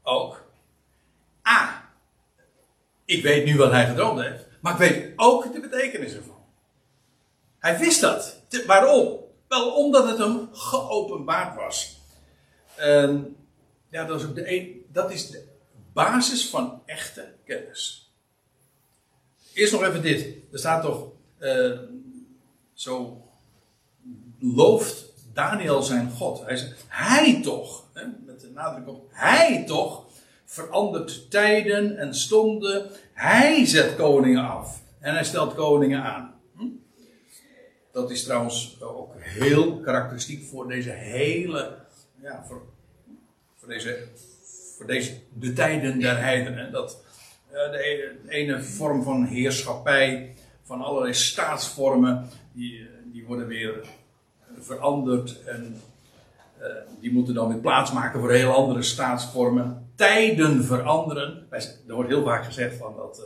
ook, A, ik weet nu wat hij gedroomd heeft, maar ik weet ook de betekenis ervan. Hij wist dat. Waarom? Wel omdat het hem geopenbaard was. Ja, dat is, ook de een, dat is de basis van echte kennis. Eerst nog even dit. Er staat toch uh, zo looft Daniel zijn God. Hij zegt, hij toch, hè, met de nadruk op hij toch, verandert tijden en stonden. Hij zet koningen af en hij stelt koningen aan. Hm? Dat is trouwens ook heel karakteristiek voor deze hele, ja, voor voor deze, voor deze de tijden der heidenen. Dat uh, de, ene, vorm van heerschappij, van allerlei staatsvormen, die, eh, die worden weer veranderd en uh, die moeten dan weer plaatsmaken voor heel andere staatsvormen. Tijden veranderen. Er wordt heel vaak gezegd van dat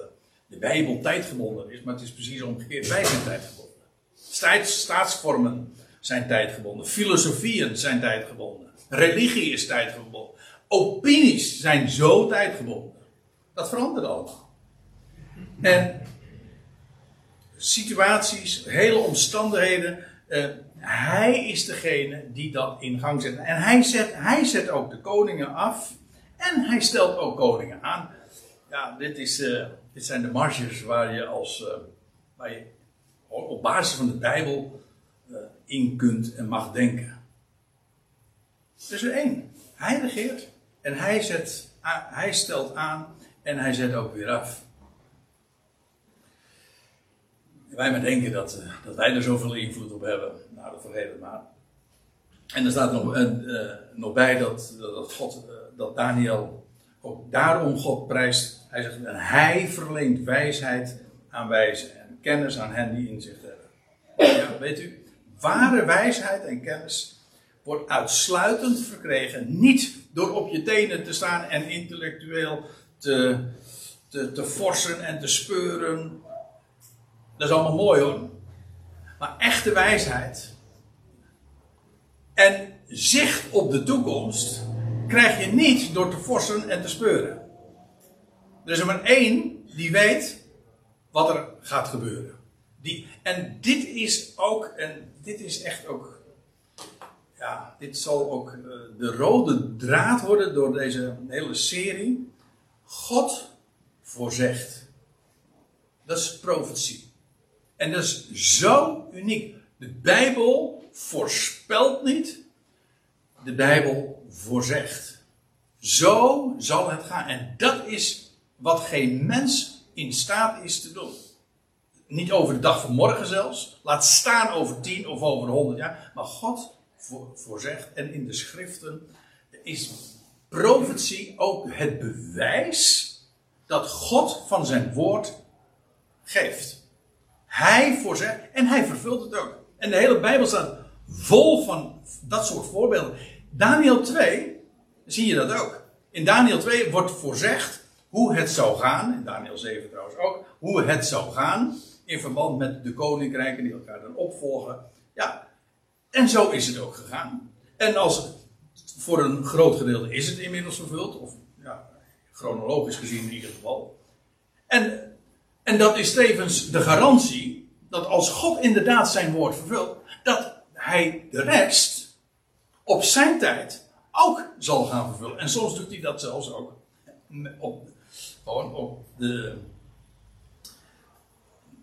de Bijbel tijdgebonden is, maar het is precies omgekeerd. Wij zijn tijdgebonden. Staats, staatsvormen zijn tijdgebonden. Filosofieën zijn tijdgebonden. Religie is tijdgebonden. Opinies zijn zo tijdgebonden. Dat verandert allemaal. En situaties, hele omstandigheden. Uh, hij is degene die dat in gang zet. En hij zet, hij zet ook de koningen af. En hij stelt ook koningen aan. Ja, dit, is, uh, dit zijn de marges waar je als. Uh, waar je op basis van de Bijbel in kunt en mag denken. Er is er één. Hij regeert. En hij, zet, hij stelt aan en hij zet ook weer af. Wij maar denken dat, eh, dat wij er zoveel invloed op hebben. Nou, dat vergeet maar. En er staat nog, uh, nog bij dat, dat, God, uh, dat Daniel ook daarom God prijst. Hij zegt, hij verleent wijsheid aan wijzen en kennis aan hen die inzicht hebben. Ja, weet u, ware wijsheid en kennis wordt uitsluitend verkregen. Niet door op je tenen te staan en intellectueel te, te, te forsen en te speuren. Dat is allemaal mooi hoor. Maar echte wijsheid en zicht op de toekomst krijg je niet door te forsen en te speuren. Er is er maar één die weet wat er gaat gebeuren. Die, en dit is ook, en dit is echt ook dit zal ook uh, de rode draad worden door deze hele serie. God voorzegt. Dat is profetie. En dat is zo uniek. De Bijbel voorspelt niet, de Bijbel voorzegt. Zo zal het gaan. En dat is wat geen mens in staat is te doen. Niet over de dag van morgen zelfs. Laat staan over tien of over honderd jaar. Maar God voorzegt. En in de schriften is profetie ook het bewijs dat God van zijn woord geeft. Hij voorzegt en hij vervult het ook. En de hele Bijbel staat vol van dat soort voorbeelden. Daniel 2 zie je dat ook. In Daniel 2 wordt voorzegd hoe het zou gaan. In Daniel 7 trouwens ook. Hoe het zou gaan. In verband met de koninkrijken die elkaar dan opvolgen. Ja, en zo is het ook gegaan. En als voor een groot gedeelte is het inmiddels vervuld, of ja, chronologisch gezien in ieder geval. En, en dat is tevens de garantie dat als God inderdaad zijn woord vervult, dat hij de rest op zijn tijd ook zal gaan vervullen. En soms doet hij dat zelfs ook op, op de,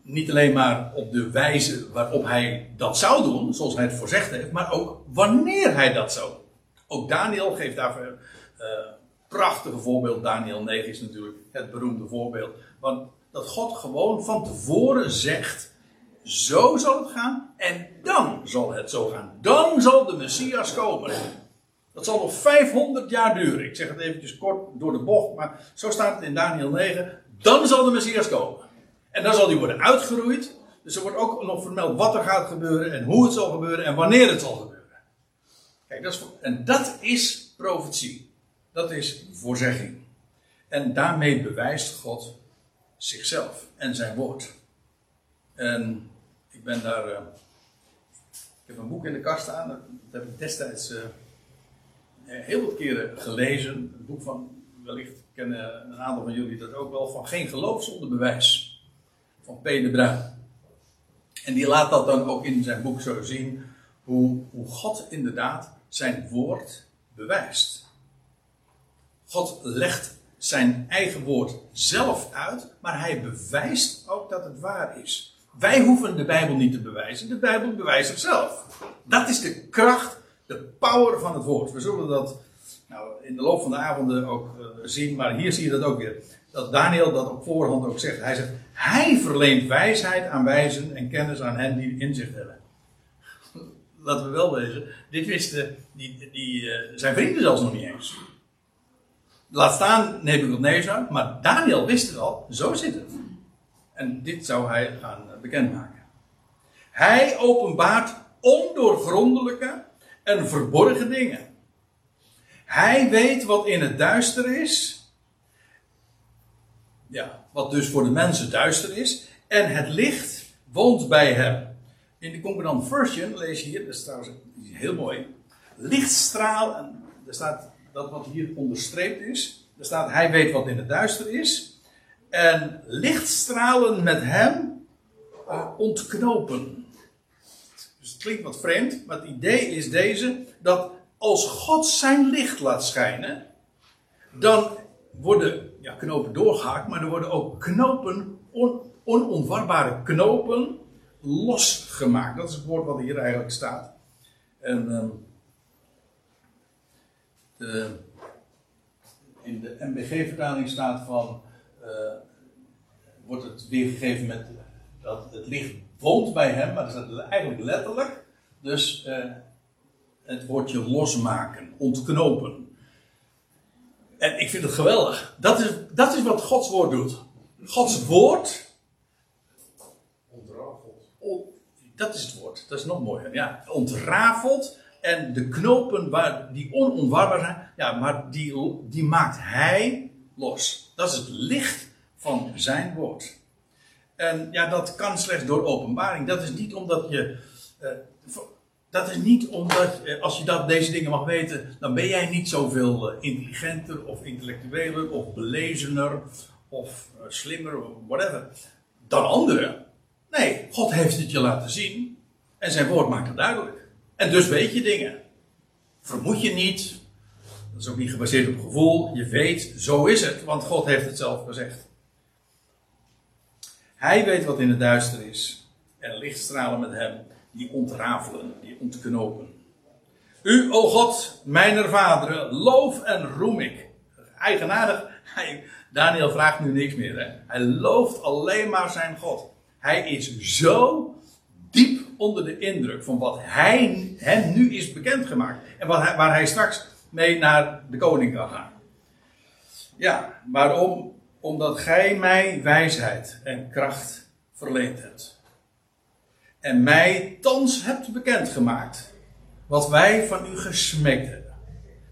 niet alleen maar op de wijze waarop hij dat zou doen, zoals hij het voorzegd heeft, maar ook wanneer hij dat zou doen. Ook Daniel geeft daar een uh, prachtige voorbeeld. Daniel 9 is natuurlijk het beroemde voorbeeld. Want dat God gewoon van tevoren zegt: zo zal het gaan en dan zal het zo gaan. Dan zal de Messias komen. Dat zal nog 500 jaar duren. Ik zeg het eventjes kort door de bocht, maar zo staat het in Daniel 9. Dan zal de Messias komen. En dan zal die worden uitgeroeid. Dus er wordt ook nog vermeld wat er gaat gebeuren en hoe het zal gebeuren en wanneer het zal gebeuren. Kijk, dat is, en dat is profetie. Dat is voorzegging. En daarmee bewijst God zichzelf en zijn woord. En ik ben daar. Uh, ik heb een boek in de kast staan. Dat heb ik destijds uh, heel wat keren gelezen. Een boek van, wellicht kennen een aantal van jullie dat ook wel, van Geen geloof zonder bewijs. Van P. de Bruin. En die laat dat dan ook in zijn boek zo zien. Hoe, hoe God inderdaad zijn woord bewijst. God legt zijn eigen woord zelf uit, maar hij bewijst ook dat het waar is. Wij hoeven de Bijbel niet te bewijzen, de Bijbel bewijst zichzelf. Dat is de kracht, de power van het woord. We zullen dat nou, in de loop van de avonden ook uh, zien, maar hier zie je dat ook weer. Dat Daniel dat op voorhand ook zegt. Hij zegt, hij verleent wijsheid aan wijzen en kennis aan hen die inzicht hebben. Laten we wel wezen, dit wisten die, die, uh, zijn vrienden zelfs nog niet eens. Laat staan Nebuchadnezzar, maar Daniel wist het al, zo zit het. En dit zou hij gaan bekendmaken. Hij openbaart ondoorgrondelijke en verborgen dingen. Hij weet wat in het duister is. Ja, wat dus voor de mensen duister is. En het licht woont bij hem. In de Concordant Version lees je hier, dat is trouwens heel mooi. Lichtstraal, en er staat dat wat hier onderstreept is. Er staat, hij weet wat in het duister is. En lichtstralen met hem uh, ontknopen. Dus het klinkt wat vreemd, maar het idee is deze: dat als God zijn licht laat schijnen, dan worden ja, knopen doorgehaakt, maar er worden ook knopen, on, onontwarbare knopen, losgemaakt. Dat is het woord wat hier eigenlijk staat. En um, de, in de MBG-vertaling staat van, uh, wordt het weergegeven met dat het licht woont bij hem, maar dat staat eigenlijk letterlijk. Dus uh, het woordje losmaken, ontknopen. En ik vind het geweldig. Dat is, dat is wat Gods woord doet. Gods woord. Ontrafelt. On, dat is het woord. Dat is nog mooier. Ja, ontrafelt. En de knopen waar, die onontwarbaar zijn, ja, maar die, die maakt hij los. Dat is het licht van zijn woord. En ja, dat kan slechts door openbaring. Dat is niet omdat je. Uh, dat is niet omdat, uh, als je dat, deze dingen mag weten, dan ben jij niet zoveel uh, intelligenter of intellectueler of belezener of slimmer of whatever dan anderen. Nee, God heeft het je laten zien en zijn woord maakt het duidelijk. En dus weet je dingen. Vermoed je niet. Dat is ook niet gebaseerd op gevoel. Je weet, zo is het, want God heeft het zelf gezegd. Hij weet wat in het duister is. En lichtstralen met hem, die ontrafelen, die ontknopen. U, o God, mijn vaderen, loof en roem ik. Eigenaardig, hij, Daniel vraagt nu niks meer. Hè? Hij looft alleen maar zijn God. Hij is zo diep onder de indruk van wat hij hem nu is bekendgemaakt. En wat hij, waar hij straks mee naar de koning kan gaan. Ja, waarom? Omdat gij mij wijsheid en kracht verleend hebt. En mij thans hebt bekendgemaakt. Wat wij van u gesmeekt hebben.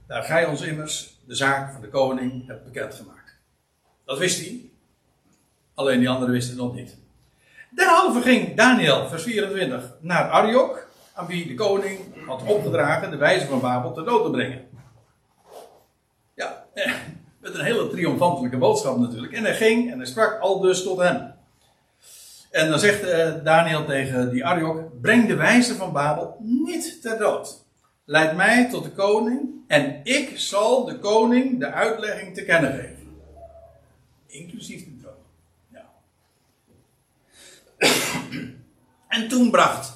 Daar gij ons immers de zaak van de koning hebt bekendgemaakt. Dat wist hij. Alleen die anderen wisten het nog niet. Derhalve ging Daniel, vers 24, naar Ariok, aan wie de koning had opgedragen de wijze van Babel ter dood te brengen. Ja, met een hele triomfantelijke boodschap natuurlijk. En hij ging en hij sprak al dus tot hem. En dan zegt uh, Daniel tegen die Ariok: Breng de wijze van Babel niet ter dood. Leid mij tot de koning en ik zal de koning de uitlegging te kennen geven. Inclusief de en toen bracht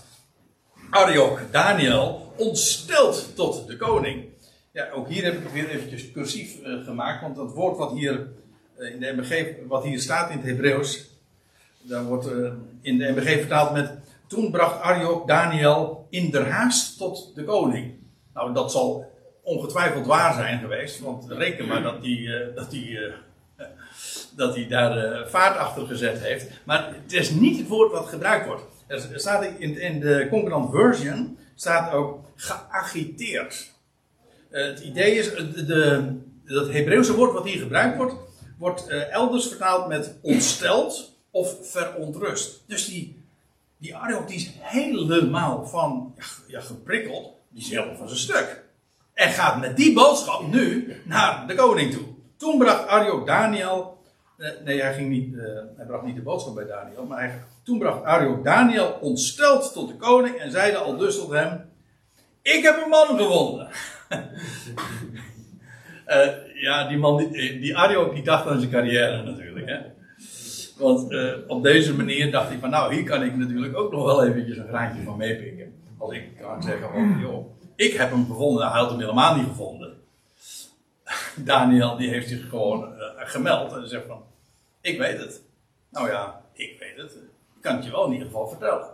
Ariok Daniel ontsteld tot de koning. Ja, ook hier heb ik het weer eventjes cursief uh, gemaakt, want dat woord wat hier, uh, in de wat hier staat in het Hebreeuws, daar wordt uh, in de MBG vertaald met toen bracht Ariok Daniel in der haast tot de koning. Nou, dat zal ongetwijfeld waar zijn geweest, want reken maar dat hij dat die, dat hij daar vaart achter gezet heeft. Maar het is niet het woord wat gebruikt wordt. Er staat in, in de Concordant Version staat ook geagiteerd. Het idee is, de, dat Hebreeuwse woord wat hier gebruikt wordt, wordt elders vertaald met ontsteld of verontrust. Dus die, die die is helemaal van ja, geprikkeld, die is helemaal van zijn stuk. En gaat met die boodschap nu naar de koning toe. Toen bracht Ariok Daniel uh, nee, hij, ging niet, hij bracht niet de boodschap bij Daniel, maar hij, toen bracht Ariok Daniel ontsteld tot de koning en zeide al dus tot hem: Ik heb een man gevonden. uh, ja, die man, die, die die dacht aan zijn carrière natuurlijk. Hè? Want uh, op deze manier dacht hij van, nou, hier kan ik natuurlijk ook nog wel eventjes een graantje van meepikken. Als ik kan zeggen van, joh, ik heb hem gevonden. Nou, hij had hem helemaal niet gevonden. Daniel, die heeft zich gewoon uh, gemeld en zegt van, ik weet het. Nou ja, ik weet het. Ik kan het je wel in ieder geval vertellen.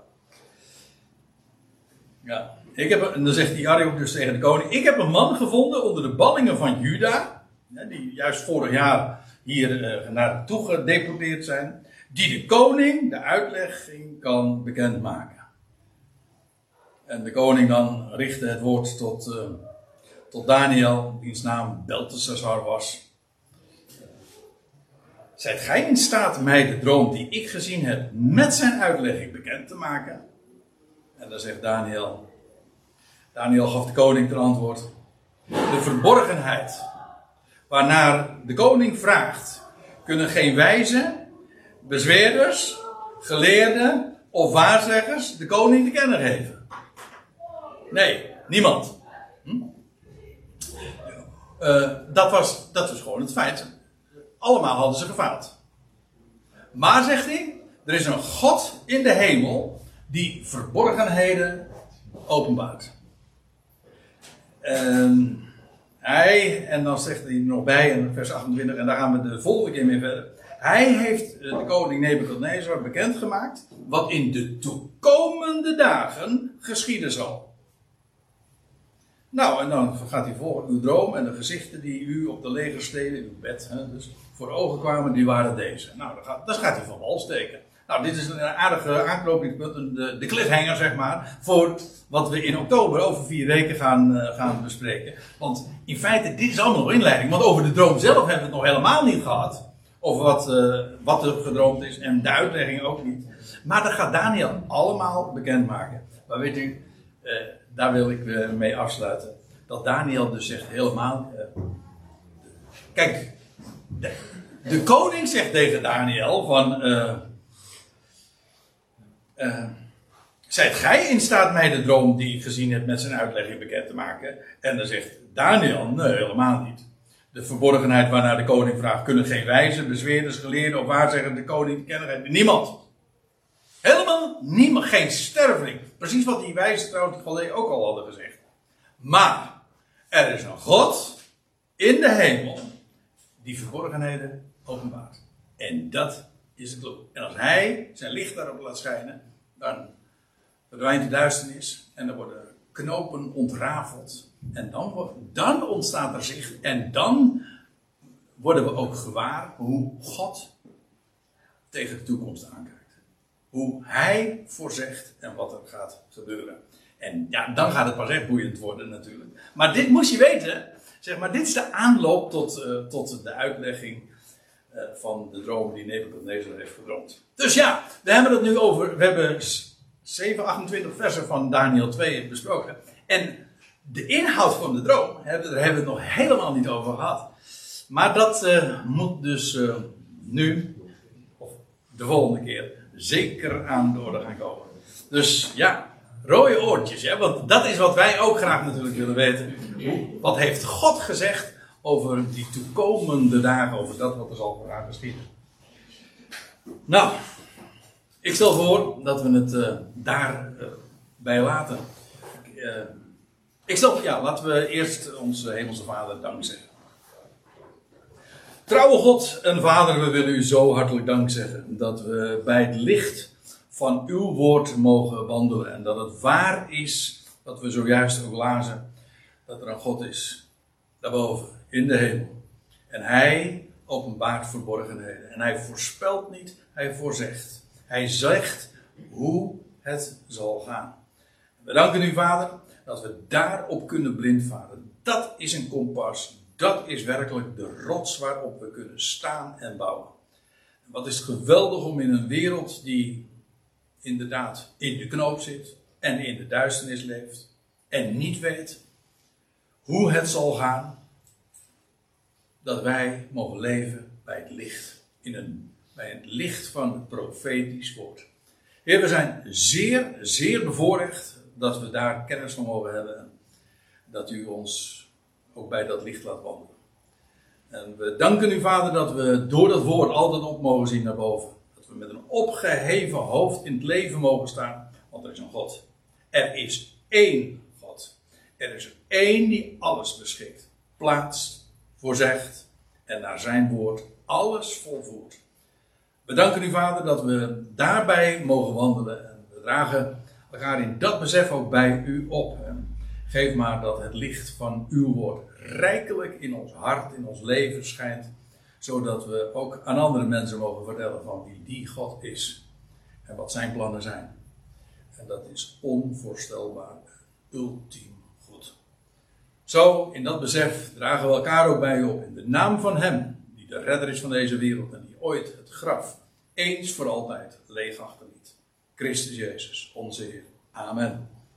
Ja. Ik heb, en dan zegt die Ariok dus tegen de koning: Ik heb een man gevonden onder de ballingen van Juda, die juist vorig jaar hier uh, naartoe gedeporteerd zijn, die de koning de uitlegging kan bekendmaken. En de koning dan richtte het woord tot, uh, tot Daniel, wiens naam Beltesazar was. Zijt gij in staat mij de droom die ik gezien heb met zijn uitlegging bekend te maken? En dan zegt Daniel, Daniel gaf de koning ten antwoord. De verborgenheid waarnaar de koning vraagt, kunnen geen wijzen, bezweerders, geleerden of waarzeggers de koning te kennen geven. Nee, niemand. Hm? Uh, dat, was, dat was gewoon het feit. Allemaal hadden ze gefaald. Maar, zegt hij, er is een God in de hemel die verborgenheden openbaart. En hij, en dan zegt hij nog bij in vers 28, en daar gaan we de volgende keer mee verder. Hij heeft eh, de koning Nebuchadnezzar bekendgemaakt wat in de toekomende dagen geschieden zal. Nou, en dan gaat hij voor uw droom en de gezichten die u op de legersteden, in uw bed, hè, dus voor ogen kwamen, die waren deze. Nou, dan gaat, dan gaat hij van wal steken. Nou, dit is een aardige aanknopingspunt, de, de cliffhanger zeg maar, voor wat we in oktober over vier weken gaan, uh, gaan bespreken. Want in feite, dit is allemaal nog inleiding, want over de droom zelf hebben we het nog helemaal niet gehad. Over wat, uh, wat er gedroomd is en de uitlegging ook niet. Maar dat gaat Daniel allemaal bekendmaken. Maar weet u, uh, daar wil ik mee afsluiten. Dat Daniel dus zegt helemaal. kijk, de, de, koning zegt tegen Daniel van. Uh, zijt gij in staat mij de droom die ik gezien heb met zijn uitlegging bekend te maken? En dan zegt Daniel, nee, helemaal niet. De verborgenheid waarnaar de koning vraagt, kunnen geen wijzen, bezweerders, geleerden of waarzeggen de koning kennen? Niemand. Helemaal niemand, geen sterveling. Precies wat die wijzen trouwens ook al hadden gezegd. Maar, er is een God in de hemel die verborgenheden openbaart. En dat is de clue. En als hij zijn licht daarop laat schijnen, dan verdwijnt de duisternis en dan worden knopen ontrafeld. En dan, dan ontstaat er zicht en dan worden we ook gewaar hoe God tegen de toekomst aankijkt. Hoe hij voorzegt en wat er gaat gebeuren. En ja, dan gaat het pas echt boeiend worden natuurlijk. Maar dit moest je weten. Zeg maar, dit is de aanloop tot, uh, tot de uitlegging uh, van de droom die Nebuchadnezzar heeft gedroomd. Dus ja, we hebben het nu over. We hebben 7, 28 versen van Daniel 2 besproken. En de inhoud van de droom, daar hebben we het nog helemaal niet over gehad. Maar dat uh, moet dus uh, nu, of de volgende keer, zeker aan de orde gaan komen. Dus ja, rode oortjes, hè? want dat is wat wij ook graag natuurlijk willen weten. Wat heeft God gezegd over die toekomende dagen, over dat wat er zal gaan geschieden? Nou, Ik stel voor dat we het uh, daar uh, bij laten. Uh, ik stel, ja, laten we eerst onze Hemelse Vader dank zeggen. Trouwe God en Vader, we willen u zo hartelijk dank zeggen dat we bij het licht van uw woord mogen wandelen. En dat het waar is, wat we zojuist ook lazen, dat er een God is, daarboven, in de hemel. En hij openbaart verborgenheden. En hij voorspelt niet, hij voorzegt. Hij zegt hoe het zal gaan. We danken u, Vader, dat we daarop kunnen blindvaren. Dat is een kompas. Dat is werkelijk de rots waarop we kunnen staan en bouwen. Wat is geweldig om in een wereld die inderdaad in de knoop zit en in de duisternis leeft en niet weet hoe het zal gaan, dat wij mogen leven bij het licht, in een, bij het licht van het profetisch woord. Heer, we zijn zeer, zeer bevoorrecht dat we daar kennis van mogen hebben. Dat u ons ook bij dat licht laat wandelen. En we danken u, Vader, dat we door dat woord altijd op mogen zien naar boven. Dat we met een opgeheven hoofd in het leven mogen staan, want er is een God. Er is één God. Er is één die alles beschikt, plaatst, voorzegt en naar zijn woord alles volvoert. We danken u, Vader, dat we daarbij mogen wandelen. En we dragen elkaar in dat besef ook bij u op. En geef maar dat het licht van uw woord rijkelijk in ons hart, in ons leven schijnt. Zodat we ook aan andere mensen mogen vertellen van wie die God is. En wat zijn plannen zijn. En dat is onvoorstelbaar, ultiem. Zo, in dat besef dragen we elkaar ook bij op. In de naam van Hem, die de redder is van deze wereld en die ooit het graf eens voor altijd leeg achterliet. Christus Jezus, onze Heer. Amen.